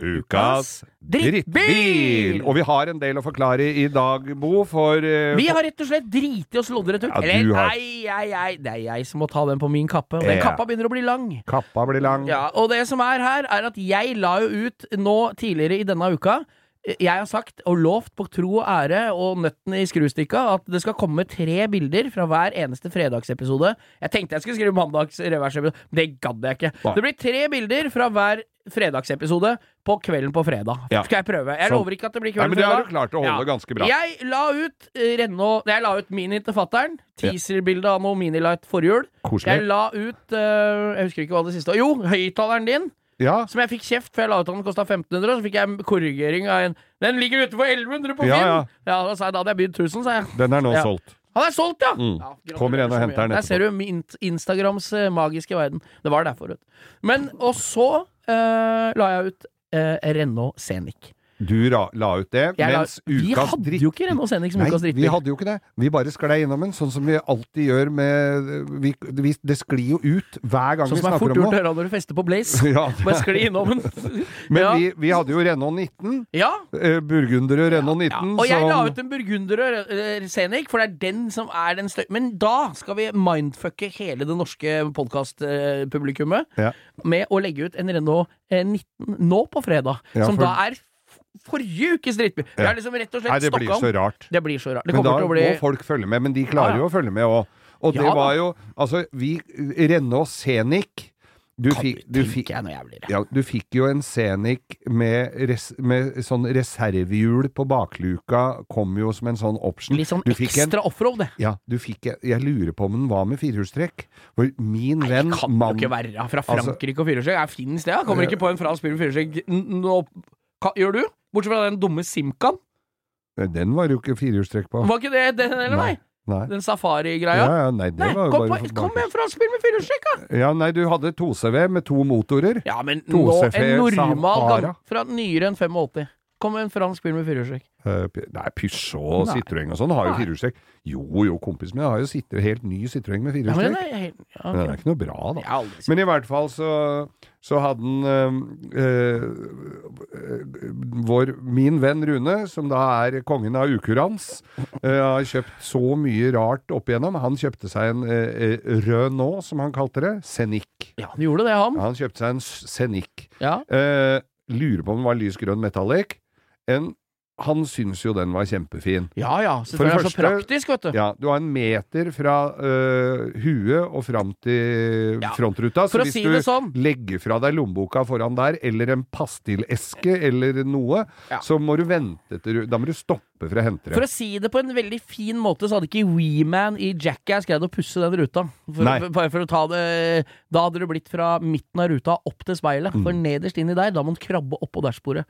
Ukas Drittbil! Og vi har en del å forklare i dag, Bo, for uh, Vi har rett og slett driti oss loddrett ut. Ja, Eller har- nei, nei, nei, det er jeg som må ta den på min kappe. Og den Ja. kappa begynner å bli lang. kappa blir lang. Ja, Og det som er her, er at jeg la jo ut nå tidligere i denne uka jeg har sagt og lovt på tro og ære og nøttene i skrustikka at det skal komme tre bilder fra hver eneste fredagsepisode. Jeg tenkte jeg skulle skrive mandags reversepisode, men det gadd jeg ikke. Nei. Det blir tre bilder fra hver fredagsepisode på kvelden på fredag. Ja. Skal jeg prøve. Jeg Sånn. lover ikke at det blir Nei, kvelden men det har fredag. du klart å holde ganske bra. Jeg la ut eh, Renno Jeg la ut Mini til fattern. Teaser-bilde av noe Minilight forhjul. Koselig. Jeg la ut uh, Jeg husker ikke hva det siste var. Jo, høyttaleren din. Ja, Som jeg fikk kjeft for jeg la ut at den kosta 1500, og så fikk jeg korrigering av en Den ligger ute for 1100 på Finn! Ja, Ja, ja. da jeg da hadde jeg bydd 1000, sa jeg. den er nå Ja. solgt. Han er solgt, ja! Mm. ja Kommer igjen og henter den Der ser du min Instagrams eh, magiske verden. Det var derfor, vet du. Men, og så uh, la jeg ut uh, Renault Scenic. Du ra, la ut det, Jeg la- mens Vi ukas hadde dritt... jo ikke Renno Henrik som Nei, ukas vi hadde jo ikke det. Vi bare sklei innom den, sånn som vi alltid gjør med vi, vi, Det sklir jo ut hver gang Sånn vi som er fort om gjort å høre når du fester på Blaze. Ja, Bare skli innom den. men ja. vi, vi hadde jo Renault 19. ja. eh, Burgunder og Renault 19. Ja, og jeg la ut en burgunder og eh, Scenic, for det er den som er den støy... Men da skal vi mindfucke hele det norske podkastpublikummet Ja. med å legge ut en Renault eh, 19 nå på fredag, som for- da er forrige ukes drittbil. Ja. Ja. har liksom rett og slett Nei, det blir så rart. Det blir så rart. Det Men da bli må folk følge med, men de klarer Ja, jo å følge med òg. Og det Ja var jo Altså, vi Renault Scenic Du fikk, du fikk jeg jeg ja, du fikk jo en Scenic med, res, med sånn reservehjul på bakluka, kom jo som en sånn option. Litt sånn ekstra offroad, det. Ja, du fikk Jeg lurer på om den var med firehjulstrekk. For min Nei, venn det kan mann- jo ikke være fra Altså- Frankrike og firehjulstrekk. Jeg Fins det? Jeg Kommer ikke på en fransk bil med firehjulstrekk nå. Ka- Gjør du? Bortsett fra den dumme Simkan. Den var jo ikke firehjulstrekk på. Var ikke det den, eller nei? Nei. Den safari-greia? Ja, ja, nei, det Nei, var jo kom, bare for kom igjen, med en fransk med firehjulstrekk, da! Ja, nei, du hadde 2CV med to motorer. Ja, men nå en normal gang fra nyere enn 85. Med en fransk bil med firehjulstrekk. Eh, Nei, Peugeot og. Citroën og sånn har jo firehjulstrekk. Jo jo, kompisen min har jo sitter, helt ny Citroën med Ja, men helt ja, Men den er ikke noe bra, da. Men i hvert fall så, så hadde han øh, øh, vår, Min venn Rune, som da er kongen av ukurans, øh, har kjøpt så mye rart opp igjennom. Han kjøpte seg en øh, Renault, som han kalte det. Scenic. Ja, han gjorde det, han. Han kjøpte seg en Scenic. Ja. Uh, lurer på om den var lys grønn metallic. En, han syns jo den var kjempefin. Ja ja, selvfølgelig det er så praktisk, vet du. Ja, du har en meter fra øh, huet og fram til Ja. frontruta. Så hvis si du sånn. legger fra deg lommeboka foran der, eller en pastilleske eller noe, Ja. så må du vente til du Da må du stoppe for å hente det. For å si det på en veldig fin måte, så hadde ikke Weeman i Jackass greid å pusse den ruta. For. Bare for å ta det Da hadde det blitt fra midten av ruta opp til speilet. For Mm. nederst inni der, da må man krabbe oppå dashbordet.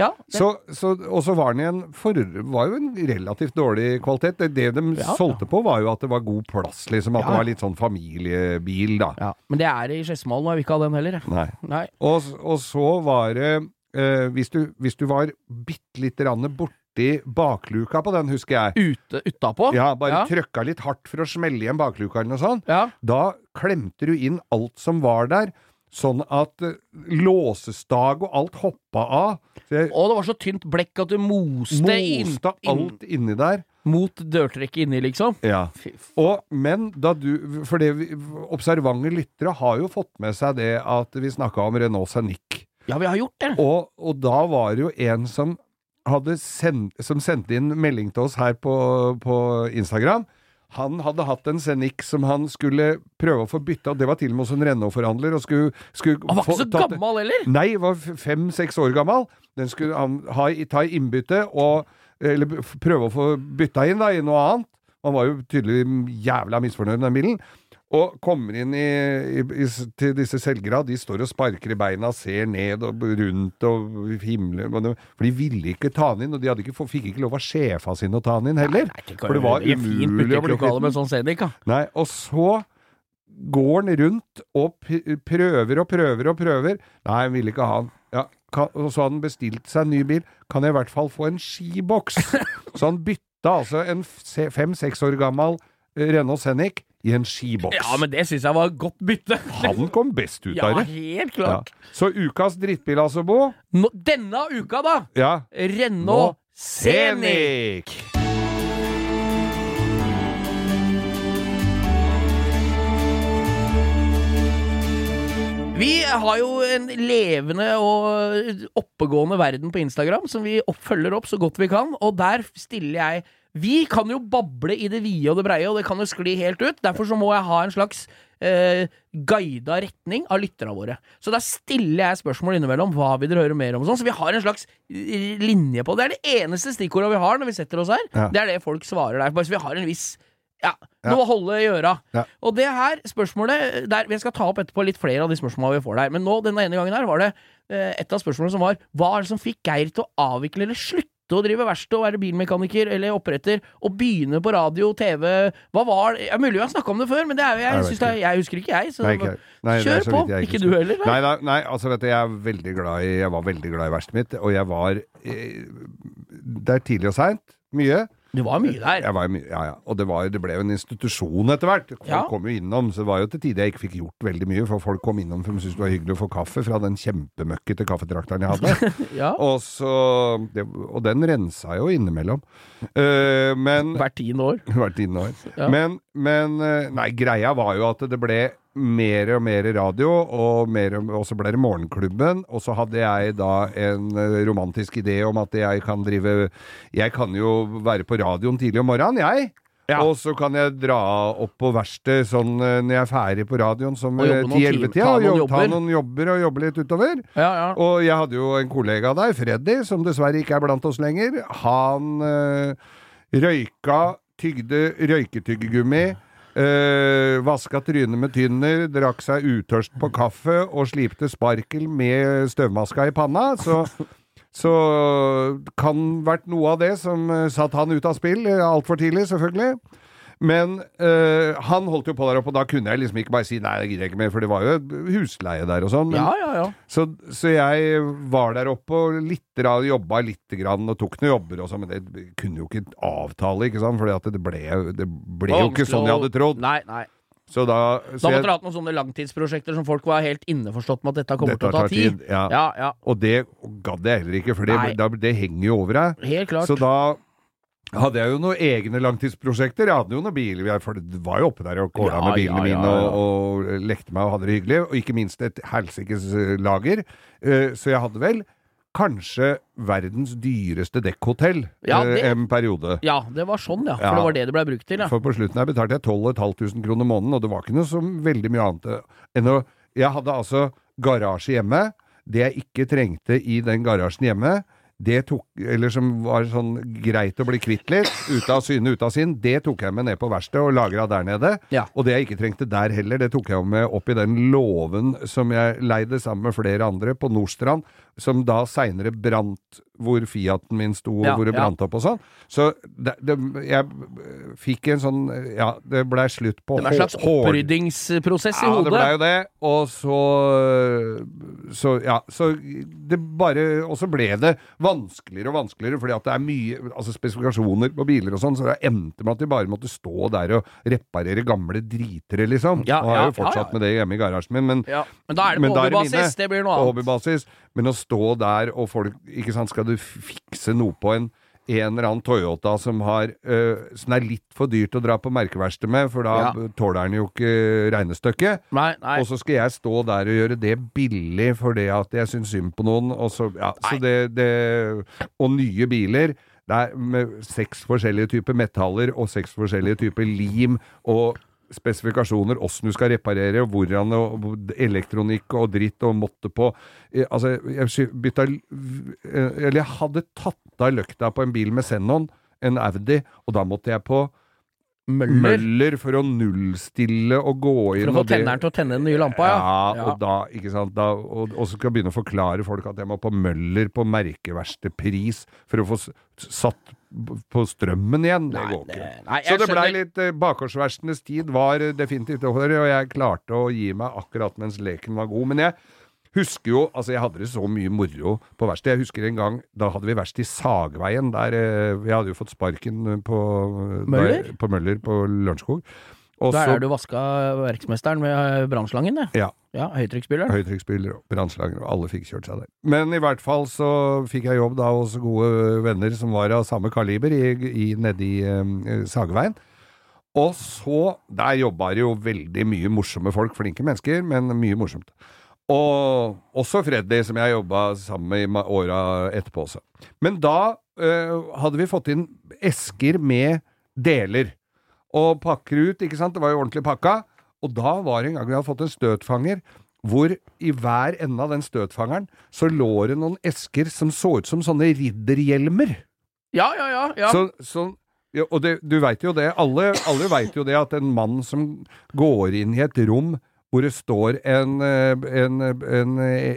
Ja, Så, så, og så var den i en for, var jo en relativt dårlig kvalitet. Det, det de Ja. solgte på, var jo at det var god plass, liksom. At Ja. det var litt sånn familiebil, da. ja. Men det er det i Skedsmalen, og jeg vil ikke ha den heller. Nei. Nei. Og, og så var det eh, hvis, du, hvis du var bitte lite grann borti bakluka på den, husker jeg. Ute utapå. Ja, bare ja. trøkka litt hardt for å smelle igjen bakluka eller noe sånt. Ja. Da klemte du inn alt som var der, sånn at eh, låsestag og alt hoppa av. Jeg Og det var så tynt blekk at du moste, moste inn alt inni der. mot dørtrekket inni, liksom. Ja. Og, men da du For det observante lyttere har jo fått med seg det at vi snakka om Renault Sanic. Ja, vi har gjort det. Og, og da var det jo en som sendt, som sendte inn melding til oss her på, på Instagram. Han hadde hatt en Scenic som han skulle prøve å få bytta, og det var til og med hos en Renault-forhandler. og skulle, skulle Han var få ikke så gammel heller! Nei, var fem-seks år gammel. Den skulle han ha, ta i innbytte og eller prøve å få bytta inn da, i noe annet. Han var jo tydelig jævla misfornøyd med den bilen. Og kommer inn i, i, i, til disse selgerne, de står og sparker i beina, ser ned og rundt og himler. For de ville ikke ta den inn, og de ikke, fikk ikke lov av sjefa sin å ta den inn heller. For det var fint umulig å bli kvitt med sånn da. Nei, og så går han rundt og prøver og prøver og prøver. Nei, han ville ikke ha den. Ja, kan, og så hadde han bestilt seg en ny bil. Kan jeg i hvert fall få en skiboks? så han bytta altså en fem-seks år gammel eh, Renault Scenic i en skiboks. Ja, men det syns jeg var et godt bytte. Han kom best ut Ja, av det. helt Ja. klart. Så ukas drittbil, altså, Bo? Nå, denne uka, da! Ja. Renault Scenic! Vi har jo en levende og oppegående verden på Instagram som vi følger opp så godt vi kan, og der stiller jeg Vi kan jo bable i det vide og det breie, og det kan jo skli helt ut. Derfor så må jeg ha en slags eh, guida retning av lytterne våre. Så da stiller jeg spørsmål innimellom. Hva vil dere høre mer om? Sånn. Så vi har en slags eh, linje på det. Det er det eneste stikkordet vi har når vi setter oss her. Ja. Det er det folk svarer der. Bare så vi har en viss ja, Ja. noe å holde i øra. Ja. Og det her spørsmålet der, Jeg skal ta opp etterpå litt flere av de spørsmålene vi får der. Men nå, denne ene gangen her var det eh, et av spørsmålene som var Hva er det som fikk Geir til å avvikle eller slutte å drive verksted og være bilmekaniker eller oppretter, og begynne på radio, TV Hva var det? Ja, mulig vi har snakka om det før, men det er jo jeg, Jeg jeg husker ikke, jeg. Så Nei, ikke, nei, kjør så på. Ikke, Ikke du heller? Nei, nei, nei, altså vet du, jeg er veldig glad i Jeg var veldig glad i verkstedet mitt, og jeg var eh, Det er tidlig og seint. Mye. Du var mye der. Var, mye- ja, ja. Og det, var, det ble jo en institusjon etter hvert. Folk Ja. kom jo innom, så det var jo til tider jeg ikke fikk gjort veldig mye, for folk kom innom for de syntes det var hyggelig å få kaffe fra den kjempemøkkete kaffetrakteren jeg hadde. Ja. og, så, det, og den rensa jo innimellom. Uh, men Hvert tiende år. Hvert tiende år. Men, men eh, Nei, greia var jo at det ble mer og mer radio, og, mer, og så ble det Morgenklubben. Og så hadde jeg da en eh, romantisk idé om at jeg kan drive Jeg kan jo være på radioen tidlig om morgenen, jeg. Ja. Og så kan jeg dra opp på verkstedet sånn eh, når jeg er ferdig på radioen som Og jobbe noen 10-11-tida. ta Og jobb- ta jobber. noen jobber og jobbe litt utover. Ja, ja. Og jeg hadde jo en kollega der, Freddy, som dessverre ikke er blant oss lenger. Han øh, røyka, tygde røyketyggegummi. Øh, vaska trynet med tynner, drakk seg utørst på kaffe og slipte sparkel med støvmaska i panna. Så, så kan vært noe av det som øh, satte han ut av spill øh, altfor tidlig, selvfølgelig. Men øh, han holdt jo på der oppe, og da kunne jeg liksom ikke bare si nei, det gidder jeg ikke mer, for det var jo husleie der og sånn. Men, ja, ja, ja. så, så jeg var der oppe og litt, jobba litt grann, og tok noen jobber og sånn, men det kunne jo ikke avtale, ikke sant? For det ble, det ble jo ikke sånn jeg hadde trodd. Nei, nei. Så da Da måtte dere hatt noen sånne langtidsprosjekter som folk var helt innforstått med at dette kommer Dette til å ta tid. tid, ja. ja, ja. Og det gadd jeg heller ikke, for det, da, det henger jo over deg. Helt klart. Så da hadde jeg jo noen egne langtidsprosjekter. Jeg hadde jo noen biler, jeg- for det var jo oppe der og kåla Ja, med bilene ja, ja, mine og, og lekte meg og hadde det hyggelig. Og ikke minst et helsikes eh, lager. Eh, Så jeg hadde vel kanskje verdens dyreste dekkhotell Ja, eh, det- en periode. Ja, det var sånn, ja. For Ja. det var det det ble brukt til, ja. For på slutten her betalte jeg 12 500 kroner måneden, og det var ikke noe så veldig mye annet enn å Jeg hadde altså garasje hjemme. Det jeg ikke trengte i den garasjen hjemme, det tok, eller som var sånn greit å bli kvitt litt, ute av syne, ute av sinn, det tok jeg med ned på verkstedet og lagra der nede. Ja. Og det jeg ikke trengte der heller, det tok jeg med opp i den låven som jeg leide sammen med flere andre på Nordstrand, som da seinere brant hvor Fiaten min sto, og Ja, hvor det ja. brant opp og sånn. Så det, det, jeg fikk en sånn Ja, det blei slutt på Det var en slags oppryddingsprosess i ja, det hodet. blei jo det. Og så Så ja. Så det bare Og så ble det vanskeligere og vanskeligere, fordi at det er mye Altså spesifikasjoner på biler og sånn, så det endte med at de bare måtte stå der og reparere gamle dritere, liksom. Ja, og har ja, jo fortsatt ja, ja. med det hjemme i garasjen min, men Ja. Men da er det på er det hobbybasis. Det blir noe annet. hobbybasis. Men å stå der og folk Ikke sant, skal du fikse noe på en en eller annen Toyota som har øh, Som er litt for dyrt å dra på merkeverksted med, for da Ja. tåler den jo ikke regnestykket. Og så skal jeg stå der og gjøre det billig fordi at jeg syns synd på noen. Og så, ja, så det, det Og nye biler. Det er med seks forskjellige typer metaller og seks forskjellige typer lim og spesifikasjoner, åssen du skal reparere, og hvordan og elektronikk og dritt og måtte på. Eh, Altså, jeg bytta eh, Eller jeg hadde tatt av løkta på en bil med Zenon, en Audi, og da måtte jeg på Møller. Møller for å nullstille og gå inn For å få tenneren til å tenne den nye lampa, ja. ja, og da, ikke sant, da, og, og så skal jeg begynne å forklare folk at jeg må på Møller på merkeverkstedpris for å få satt på strømmen igjen. Det går det- ikke. nei, så det blei litt eh, Bakgårdsverkstedenes tid var eh, definitivt over, og jeg klarte å gi meg akkurat mens leken var god. Men jeg husker jo Altså, jeg hadde det så mye moro på verksted. Jeg husker en gang, da hadde vi verksted i Sagveien, der eh, Jeg hadde jo fått sparken på Møller? Da, på Møller på Lørenskog. Og Der er du vaska verksmesteren med brannslangen, det. Ja. Ja, høytrykksspyler. høytrykksspyler og brannslanger, og alle fikk kjørt seg der. Men i hvert fall så fikk jeg jobb da hos gode venner som var av samme kaliber i, i, nedi eh, Sageveien. Og så Der jobba det jo veldig mye morsomme folk, flinke mennesker, men mye morsomt. Og også Freddy, som jeg jobba sammen med i åra etterpå også. Men da eh, hadde vi fått inn esker med deler. Og pakker ut, ikke sant. Det var jo ordentlig pakka. Og da var det en gang vi hadde fått en støtfanger. Hvor i hver ende av den støtfangeren så lå det noen esker som så ut som sånne ridderhjelmer. Ja, ja, ja. ja. Så, så, ja, og det, du veit jo det, alle, alle veit jo det at en mann som går inn i et rom hvor det står en, eh, en, en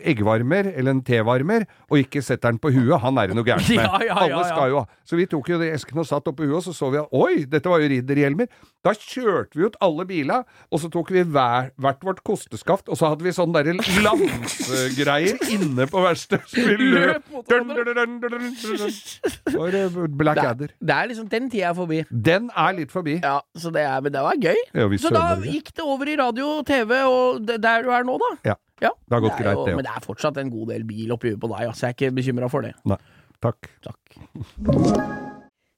eggvarmer eller en tevarmer, og ikke setter den på huet, han er det noe gærent med. Ja, ja, ja, Alle skal jo ha. Så vi tok jo de eskene og satt oppå huet, og så så vi at oi, dette var jo ridderhjelmer. Da kjørte vi ut alle biler, og så tok vi hver, hvert vårt kosteskaft, og så hadde vi sånne derre lansegreier inne på verkstedet. Så vi løp dun, dun, dun, dun. Det eh, det er liksom Den tida er forbi. Den er litt forbi. Ja, så det er, Men det var gøy. Ja, Så da gikk det over i radio og TV, og der du er nå, da. Ja. Ja, Det har gått greit, det òg. Men det er fortsatt en god del bil oppi huet på deg, så Jeg er ikke bekymra for det. Nei. Takk. Takk.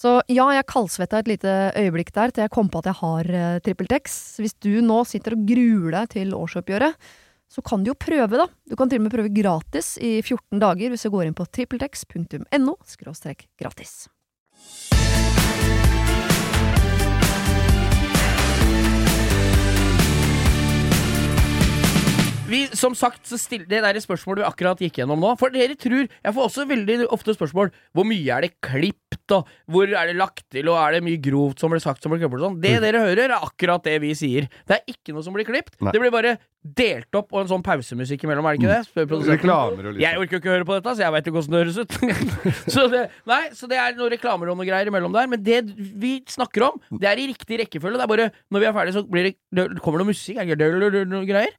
Så ja, jeg kaldsvetta et lite øyeblikk der til jeg kom på at jeg har uh, TrippelTex. Hvis du nå sitter og gruer deg til årsoppgjøret, så kan du jo prøve, da. Du kan til og med prøve gratis i 14 dager hvis du går inn på trippeltex.no gratis. Vi, som sagt, så still, det der spørsmålet vi akkurat gikk gjennom nå For dere tror Jeg får også veldig ofte spørsmål Hvor mye er det klipt, og hvor er det lagt til, og er det mye grovt som blir sagt som blir klippet og sånn. Det dere hører, er akkurat det vi sier. Det er ikke noe som blir klippet. Nei. Det blir bare delt opp og en sånn pausemusikk imellom, er det ikke det? Spør produsenten. Reklamer og litt Jeg orker jo ikke å høre på dette, så jeg veit ikke hvordan det høres ut. så, det, nei, så det er noen reklamer og noe greier imellom der. Men det vi snakker om, det er i riktig rekkefølge. Det er bare når vi er ferdige, så blir det, det kommer det noe musikk. Er det ikke det noe greier?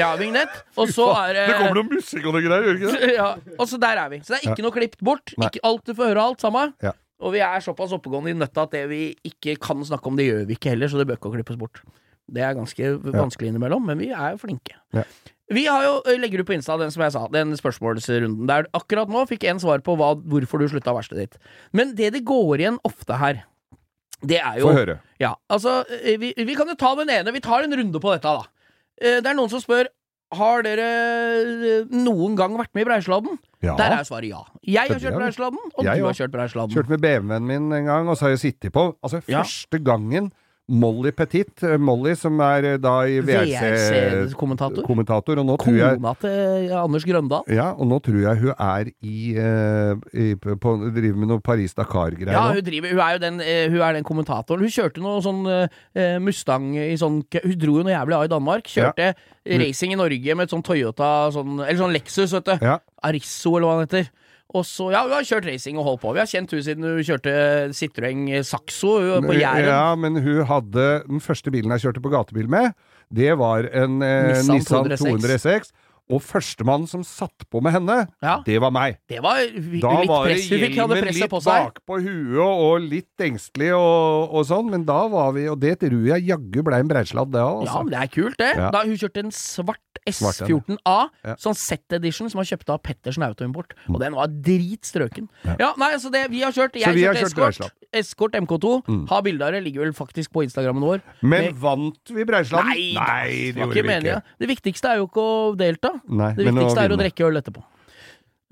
Ja, vignett. Og så er det Det kommer noe musikk og noe greier, gjør det ikke det? ja, og så der er vi. Så det er ikke noe klippet bort. Ikke alt du får høre, alt sammen. Ja. Og vi er såpass oppegående i nøtta at det vi ikke kan snakke om, det gjør vi ikke heller, så det bør ikke klippes bort. Det er ganske vanskelig innimellom, men vi er jo flinke. Ja. Vi har jo, legger ut på Insta den som jeg sa, den spørsmålsrunden der akkurat nå fikk en svar på hva, hvorfor du slutta verkstedet ditt. Men det det går igjen ofte her, det er jo Få høre. ja, altså, vi, vi kan jo ta den ene. Vi tar en runde på dette, da. Det er noen som spør Har dere eh, noen gang vært med i Breisladden. Ja. Der er svaret ja. Jeg har kjørt. Breisladden, og Jeg du har kjørt Breisladden. Kjørt med BMW-en min en gang, og så har jeg sittet på Altså, første gangen Molly Petit, eh, Molly som er eh, da i VRC-kommentator. VRC-kommentator, og nå tror jeg Kona til Anders Grøndal. ja, og nå tror jeg hun er i, eh, i på, Driver med noe Paris-Dakar-greier Ja, hun, driver, hun, er jo den, eh, hun er den kommentatoren. Hun kjørte noe sånn uh, Mustang i sånn Hun dro jo noe jævlig av i Danmark. Kjørte racing i Norge med et sånn Toyota sånn, Eller sånn Lexus, vet du. Ja. Arisso, eller hva han heter. Og så, ja, Hun har kjørt racing og holdt på. Vi har kjent hun siden hun kjørte Citroën Saxo på Jæren. Ja, men hun hadde den første bilen jeg kjørte på gatebil med. Det var en eh, Nissan, Nissan 206 og førstemann som satt på med henne, Ja. det var meg. Det var Da litt var press hun fikk. Hadde presset litt på seg. bakpå huet og litt engstelig og, og sånn, men da var vi Og det tror jeg jaggu blei en breisladd, det òg, Ja, altså. men det er kult, det. Ja. Da Hun kjørte en svart Svart S14A, Ja. sånn set edition, som var kjøpt av Pettersen Autoimport. Og den var dritstrøken. Ja. nei, altså det vi har kjørt Jeg har kjørt Escort. Escort MK2. Har bilde av det, ligger vel faktisk på Instagrammen vår. Men Med- vant vi Breisladden? Nei, Nei, det gjorde ikke vi meningen. ikke. Det viktigste er jo ikke å delta. Nei, Det viktigste er å drikke øl etterpå.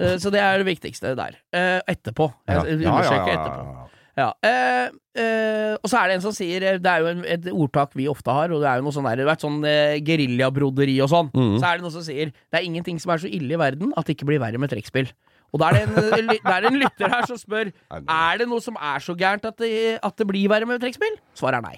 Uh, Så det er det viktigste der. Uh, Etterpå. Jeg Ja, understreker ja, etterpå. ja. Eh, eh, og så er det en som sier Det er jo en, et ordtak vi ofte har, og det er jo noe sånn der, det har vært sånn geriljabroderi og sånn. Mm. Så er det noen som sier det er ingenting som er så ille i verden at det ikke blir verre med trekkspill. Og da er det en, det en lytter her som spør Er det noe som er så gærent at det, at det blir verre med trekkspill. Svaret er nei.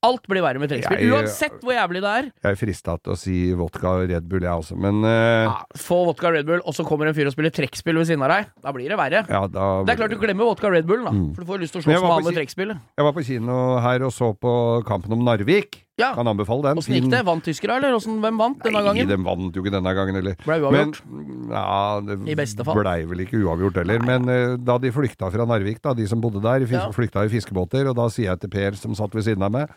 Alt blir verre med trekkspill. Uansett hvor jævlig det er. Jeg er frista til å si vodka og Red Bull, jeg også, men uh... Ja, få vodka Red Bull, og så kommer en fyr og spiller trekkspill ved siden av deg. Da blir det verre. ja, da Det er klart du glemmer vodka Red Bull, da. For du får lyst til å slåss med han med trekkspillet. Jeg var på kino her og så på kampen om Narvik. Ja. Kan anbefale den. Åssen gikk det? Vant tyskere, eller? Hvordan, hvem vant denne Nei, gangen? de vant jo ikke denne gangen heller. Ble uavgjort. Men, ja, det I beste fall. blei vel ikke uavgjort heller. Men uh, da de flykta fra Narvik, da, de som bodde der, Ja. flykta i fiskebåter, og da sier jeg til Per som satt ved siden av meg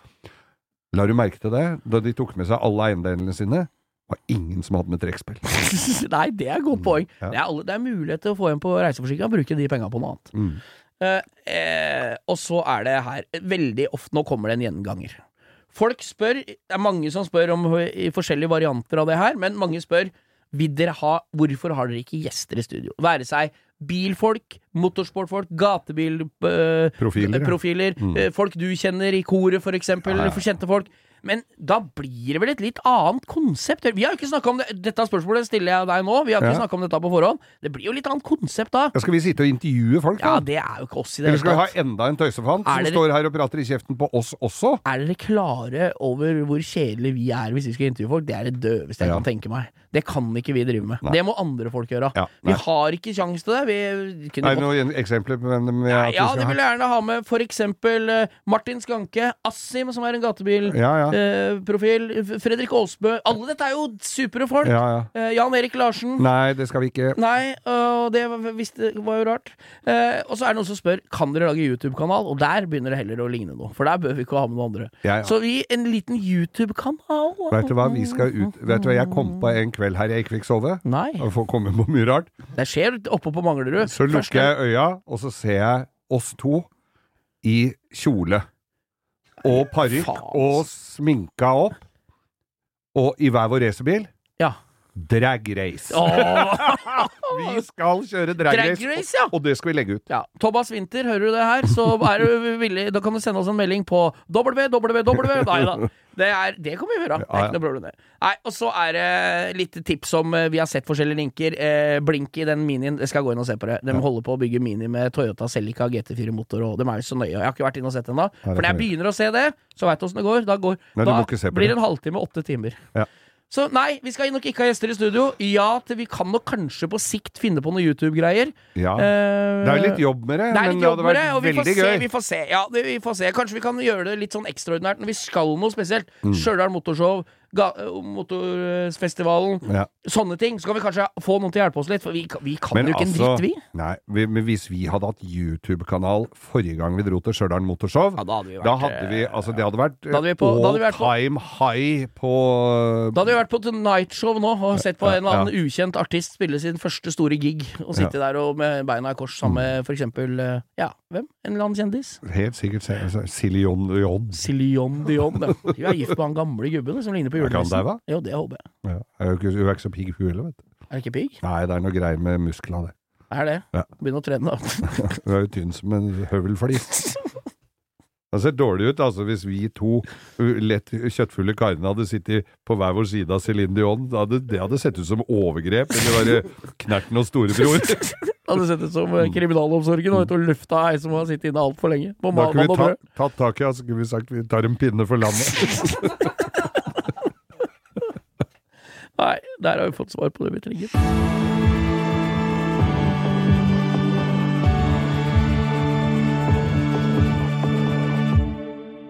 La du merke til det? Da de tok med seg alle eiendelene sine, var ingen som hadde med trekkspill. Nei, det er et godt poeng. Ja. Det, er alle, det er mulighet til å få igjen på reiseforsikringa, bruke de penga på noe annet. Mm. Eh, eh, og så er det her Veldig ofte Nå kommer det en gjenganger. Folk spør Det er mange som spør om i forskjellige varianter av det her, men mange spør vil dere ha, Hvorfor har dere ikke gjester i studio? Være seg bilfolk, motorsportfolk, gatebilprofiler, Profiler, ja. profiler, Mm. eh, folk du kjenner i koret, for eksempel, Ja, ja. for kjente folk. Men da blir det vel et litt annet konsept? Vi har jo ikke snakka om det. Dette spørsmålet stiller jeg deg nå. Vi har ikke Ja. snakka om dette på forhånd. Det blir jo litt annet konsept da. Ja, skal vi sitte og intervjue folk, da? Ja, det er jo ikke oss i det Eller skal vi ha enda en tøysefant som dere- står her og prater i kjeften på oss også? Er dere klare over hvor kjedelige vi er hvis vi skal intervjue folk? Det er det døveste jeg Ja. kan tenke meg. Det kan ikke vi drive med. Nei. Det må andre folk gjøre. Ja, vi har ikke sjanse til det. Vi kunne det noen eksempler på hvem de har Ja, det vil jeg gjerne ha med for eksempel eh, Martin Skanke, Assim, som er en gatebilprofil, Ja, ja. eh, Fredrik Aasbø Alle dette er jo supre folk! ja, ja. Eh, Jan Erik Larsen. Nei, det skal vi ikke. Nei, og det var, jo rart. Og så er det noen som spør Kan dere lage YouTube-kanal, og der begynner det heller å ligne noe. For der bør vi ikke ha med noen andre. Ja, ja. Så vi, en liten YouTube-kanal Vet du hva vi skal ut Vet du hva jeg kom på en kveld her jeg ikke fikk sove? Nei, Og får komme på mye rart. det skjer oppe på Manglerud. Så lukker jeg øya, og så ser jeg oss to i kjole. Og parykk, og sminka opp. Og i hver vår racerbil. Ja. Drag race. Vi skal kjøre drag Drag race, ja! og det skal vi legge ut. ja. Thomas Winther, hører du det her, så er du villig Da kan du sende oss en melding på www. Nei da. Det, er, det kan vi gjøre. Det er ikke noe problem, det. Nei, og så er det litt tips om eh, Vi har sett forskjellige linker. Eh, Blink i den minien. Jeg skal gå inn og se på det. De holder på å bygge Mini med Toyota Celica GT4-motor, og de er jo så nøye. Jeg har ikke vært inne og sett det ennå. For når jeg begynner å se det, så veit du åssen det går. Da, går, Nei, da blir det en halvtime, åtte timer. Ja. Så nei, vi skal nok ikke ha gjester i studio. Ja til vi kan nok kanskje på sikt finne på noe YouTube-greier. Ja. Uh, Det er litt jobb med det, det men det hadde det, vært får, veldig se, gøy. vi får se. Ja, det, vi får se. Kanskje vi kan gjøre det litt sånn ekstraordinært når vi skal noe spesielt. Mm. Stjørdal Motorshow, Motorfestivalen, Ja. sånne ting. Så kan vi kanskje få noen til å hjelpe oss litt, for vi, vi kan Men jo ikke en altså, dritt, vi. Nei, vi, men hvis vi hadde hatt YouTube-kanal forrige gang vi dro til Stjørdal Motorshow, Ja, da hadde vi vært, da hadde vi Altså, det hadde vært Da hadde vi på- da hadde all vært på- time high på Da hadde vi vært på Tonight Show nå og sett på en eller annen ukjent artist spille sin første store gig, og sitte der og med beina i kors sammen med for eksempel eh, Ja, hvem? En eller annen kjendis? Helt sikkert se- altså, Dion. Céline Dion. Ja. Hun er gift med han gamle gubben som ligner på Er ikke han julenissen. daua? Jo, det håper jeg. Ja. Er jo ikke, hun er ikke så pigg, hun heller, vet du. Er det ikke pigg? Nei, det er noe greier med musklene, det. Er det? Ja. Begynn å trene, da. Hun er jo tynn som en høvelflis. Det ser dårlig ut altså hvis vi to lett kjøttfulle karene hadde sittet på hver vår side av Céline Dion. Det hadde, det hadde sett ut som overgrep. Eller bare Knerten og storebror. Hadde sett ut som eh, kriminalomsorgen og og lufta ei som har sittet inne altfor lenge. På Da kunne vi ta, tatt tak i henne, så kunne vi sagt vi tar en pinne for landet. Nei, der har vi fått svar på det vi trenger.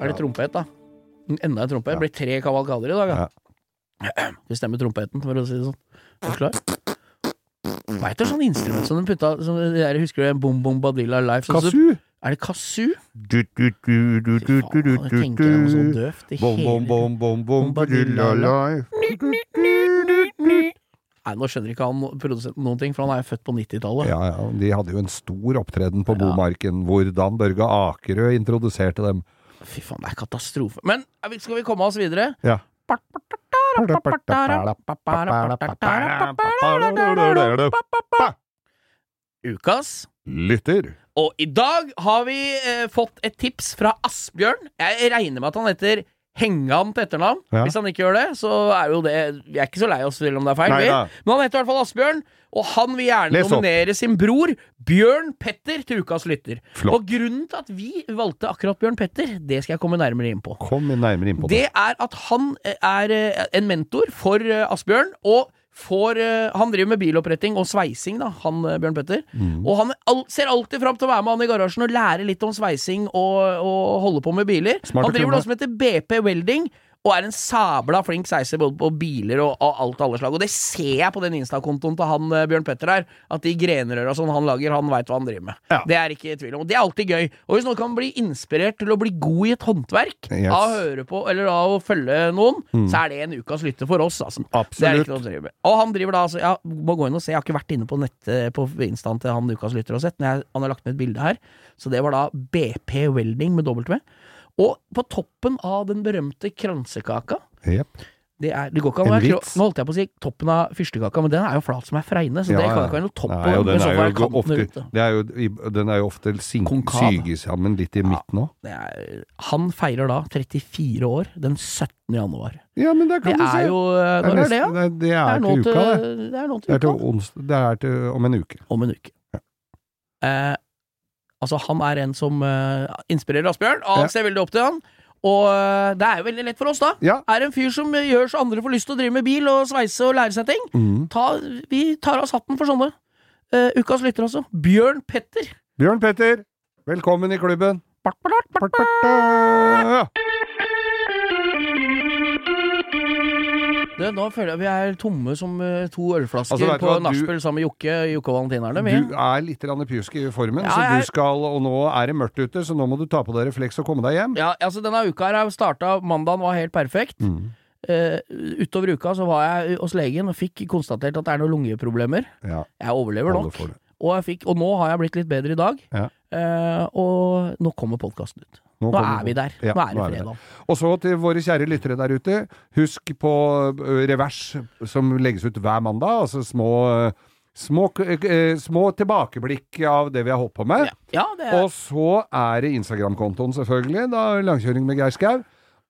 Er det trompet, da? Enda en trompet. Det blir tre kavalkader i dag, da. Ja. Vi stemmer trompeten, for å si det sånn. Er du klar? Veit du sånn instrument som de putta som Husker du en Bom Bom Badilla Life? Sånn, som- Kazoo! Er det kazoo? Du, du, du, du, du, du, du, du, tenker det var så du. Bom, bom, bom, bom, bom. Nei, nå skjønner ikke han produsenten noen ting, for han er jo født på 90-tallet. Ja, ja, de hadde jo en stor opptreden på. Bomarken, hvordan Børge Akerø introduserte dem. Fy faen, det er katastrofe. Men skal vi komme oss videre? Ja. Ukas. Lytter. Og i dag har vi eh, fått et tips fra Asbjørn. Jeg regner med at han heter Hengan til etternavn. Ja. Hvis han ikke gjør det, så er jo det Vi er ikke så lei oss selv om det er feil. Nei vi. da. Men han heter i hvert fall Asbjørn, og han vil gjerne Les opp. nominere sin bror Bjørn Petter til ukas lytter. Flott. Og grunnen til at vi valgte akkurat Bjørn Petter, det skal jeg komme nærmere inn på. Kom nærmere inn på det. Det er at han eh, er eh, en mentor for eh, Asbjørn, og får eh, Han driver med biloppretting og sveising, da, han eh, Bjørn Petter. Mm. Og han al ser alltid fram til å være med han i garasjen og lære litt om sveising og, og holde på med biler. Smart han driver noe som heter BP Welding. Og er en sabla flink sveiser både på biler og, og alt alle slag. Og det ser jeg på den Insta-kontoen til han eh, Bjørn Petter her. At de grenrøra som han lager, han veit hva han driver med. Ja. Det er ikke i tvil om. Og det er alltid gøy. Og hvis noen kan bli inspirert til å bli god i et håndverk Yes. av å høre på eller av å følge noen, så er det en ukas lytte for oss, altså. Det er Absolutt. ikke noe å drive med. Og han driver da altså Jeg må gå inn og se, jeg har ikke vært inne på nettet på instaen til han ukas lytter og sett, men jeg, han har lagt med et bilde her. Så det var da BP Welding med W. Og på toppen av den berømte kransekaka yep. det, er, det går ikke an å være. Nå holdt jeg på å si toppen av fyrstekaka, men den er jo flat som ei fregne, så Ja, det kan ja. ikke være noe topp på. Den er jo ofte, det er jo, den er jo ofte sink, sammen litt i midten òg. Det han feirer da 34 år den 17. januar. Ja, men der Det kan du se. jo Når er det, ja? Det, det Det er til uka, det. det er Det til uka. det er til om en uke. Om en uke. Eh, altså, han er en som uh, inspirerer Asbjørn, og han ser veldig opp til han. Og eh, det er jo veldig lett for oss, da. Ja. Er en fyr som gjør så andre får lyst til å drive med bil og sveise og lære seg ting. Mm. Ta, vi tar av oss hatten for sånne. Uh, ukas lytter, altså. Bjørn Petter. Bjørn Petter, velkommen i klubben. Bart, bart, bart, Bart, bart, da. Du, nå føler jeg vi er tomme som eh, to ølflasker Altså, på nachspiel sammen med Jokke, Jokke og Valentinerne. Du er litt pjusk i formen, Ja, så du skal, og nå er det mørkt ute, så nå må du ta på deg refleks og komme deg hjem. Ja, altså Denne uka her starta Mandagen var helt perfekt. Mm. Uh, utover uka så var jeg hos legen og fikk konstatert at det er noen lungeproblemer. Ja, Jeg overlever nok. Og, jeg fikk, og nå har jeg blitt litt bedre i dag. Ja. Uh, og nå kommer podkasten ut. Nå, kommer- er vi der. Ja, nå er det nå fredag. Og så til våre kjære lyttere der ute, husk på revers som legges ut hver mandag, altså små, små, små tilbakeblikk av det vi har holdt på med. Ja, det er Og så er det Instagram-kontoen selvfølgelig, da langkjøring med Geir Skau.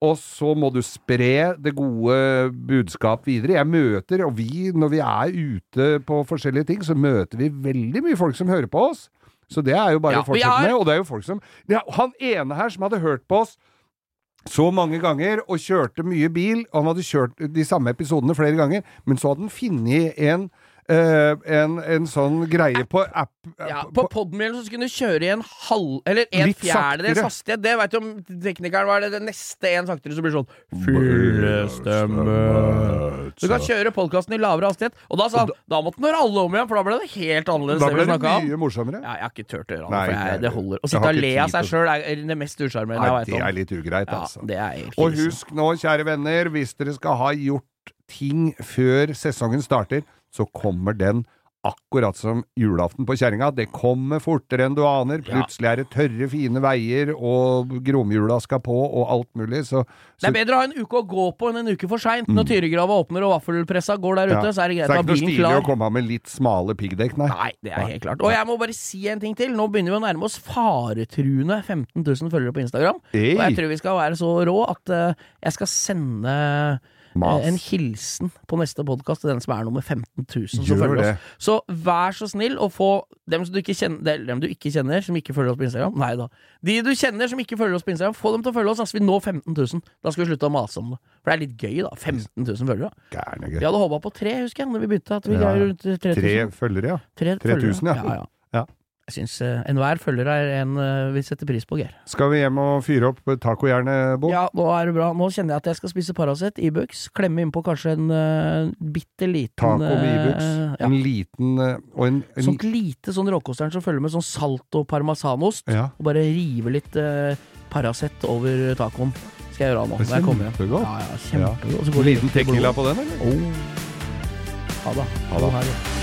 Og så må du spre det gode budskap videre. Jeg møter, og vi, når vi er ute på forskjellige ting, så møter vi veldig mye folk som hører på oss. Så det er jo bare Ja, å fortsette har... med. Og det er jo folk som ja, Han ene her som hadde hørt på oss så mange ganger og kjørte mye bil. Han hadde kjørt de samme episodene flere ganger, men så hadde han funnet en, eh, en, en sånn greie på app ja, På Podmill så skulle du kjøre i en halv Eller en fjerdedels hastighet. Det veit du om teknikeren var det, det neste en saktere, som blir sånn Fyllestemme. Du kan kjøre podkasten i lavere hastighet. Og da sa han da måtte han høre alle om igjen, for da ble det helt annerledes. Da ble det mye morsommere. Ja, jeg har ikke turt å gjøre det, Nei, jeg, jeg- det holder. Å sitte og le av seg sjøl er det mest usjarmerende Nei, om. det er litt ugreit, Ja, altså. det er Og husk nå, kjære venner, hvis dere skal ha gjort ting før sesongen starter, så kommer den akkurat som julaften på kjerringa. Det kommer fortere enn du aner. Plutselig er det tørre, fine veier, og gromjula skal på, og alt mulig. Så, Det er bedre å ha en uke å gå på enn en uke for seint. Når Tyregrava åpner og vaffelpressa går der ute, ja. så er det greit Så å ha ikke noe bilen stilig å komme med litt smale piggdekk, nei. Nei, det er helt klart. Og jeg må bare si en ting til. Nå begynner vi å nærme oss faretruende 15 000 følgere på Instagram. Hey. Og jeg tror vi skal være så rå at uh, jeg skal sende Mas. eh, en hilsen på neste podkast til den som er nummer 15 000 som følger oss. Så vær så snill å få dem som du kjenner, dem du ikke kjenner, som ikke følger oss på Instagram. Nei da. De du kjenner som ikke følger oss på Instagram, få dem til å følge oss. Altså, vi når 15 000. Da skal vi slutte å mase om det. For det er litt gøy, da. 15 000 følgere. Gærne Vi hadde håpa på tre, husker jeg, når vi begynte. At vi Ja. rundt 3000. Tre følgere, ja. Tre 3000, ja. ja, ja. Ja. Jeg syns uh, enhver følger er en uh, vi setter pris på, Geir. Skal vi hjem og fyre opp tacojernet, Bo? Ja, nå er det bra. Nå kjenner jeg at jeg skal spise Paracet, Ibux. Klemme innpå kanskje en uh, bitte liten Taco med Ibux. ja. En liten uh, og en, en Sånt lite sånn råkosteren som følger med sånn salt og parmesanost. Ja. Og bare rive litt uh, Paracet over tacoen. Skal jeg gjøre nå, Det er. Kjempegodt. Ja, ja, kjempegodt. Og så går det liten tequila på den, eller? Oh. Ha det. Ha det.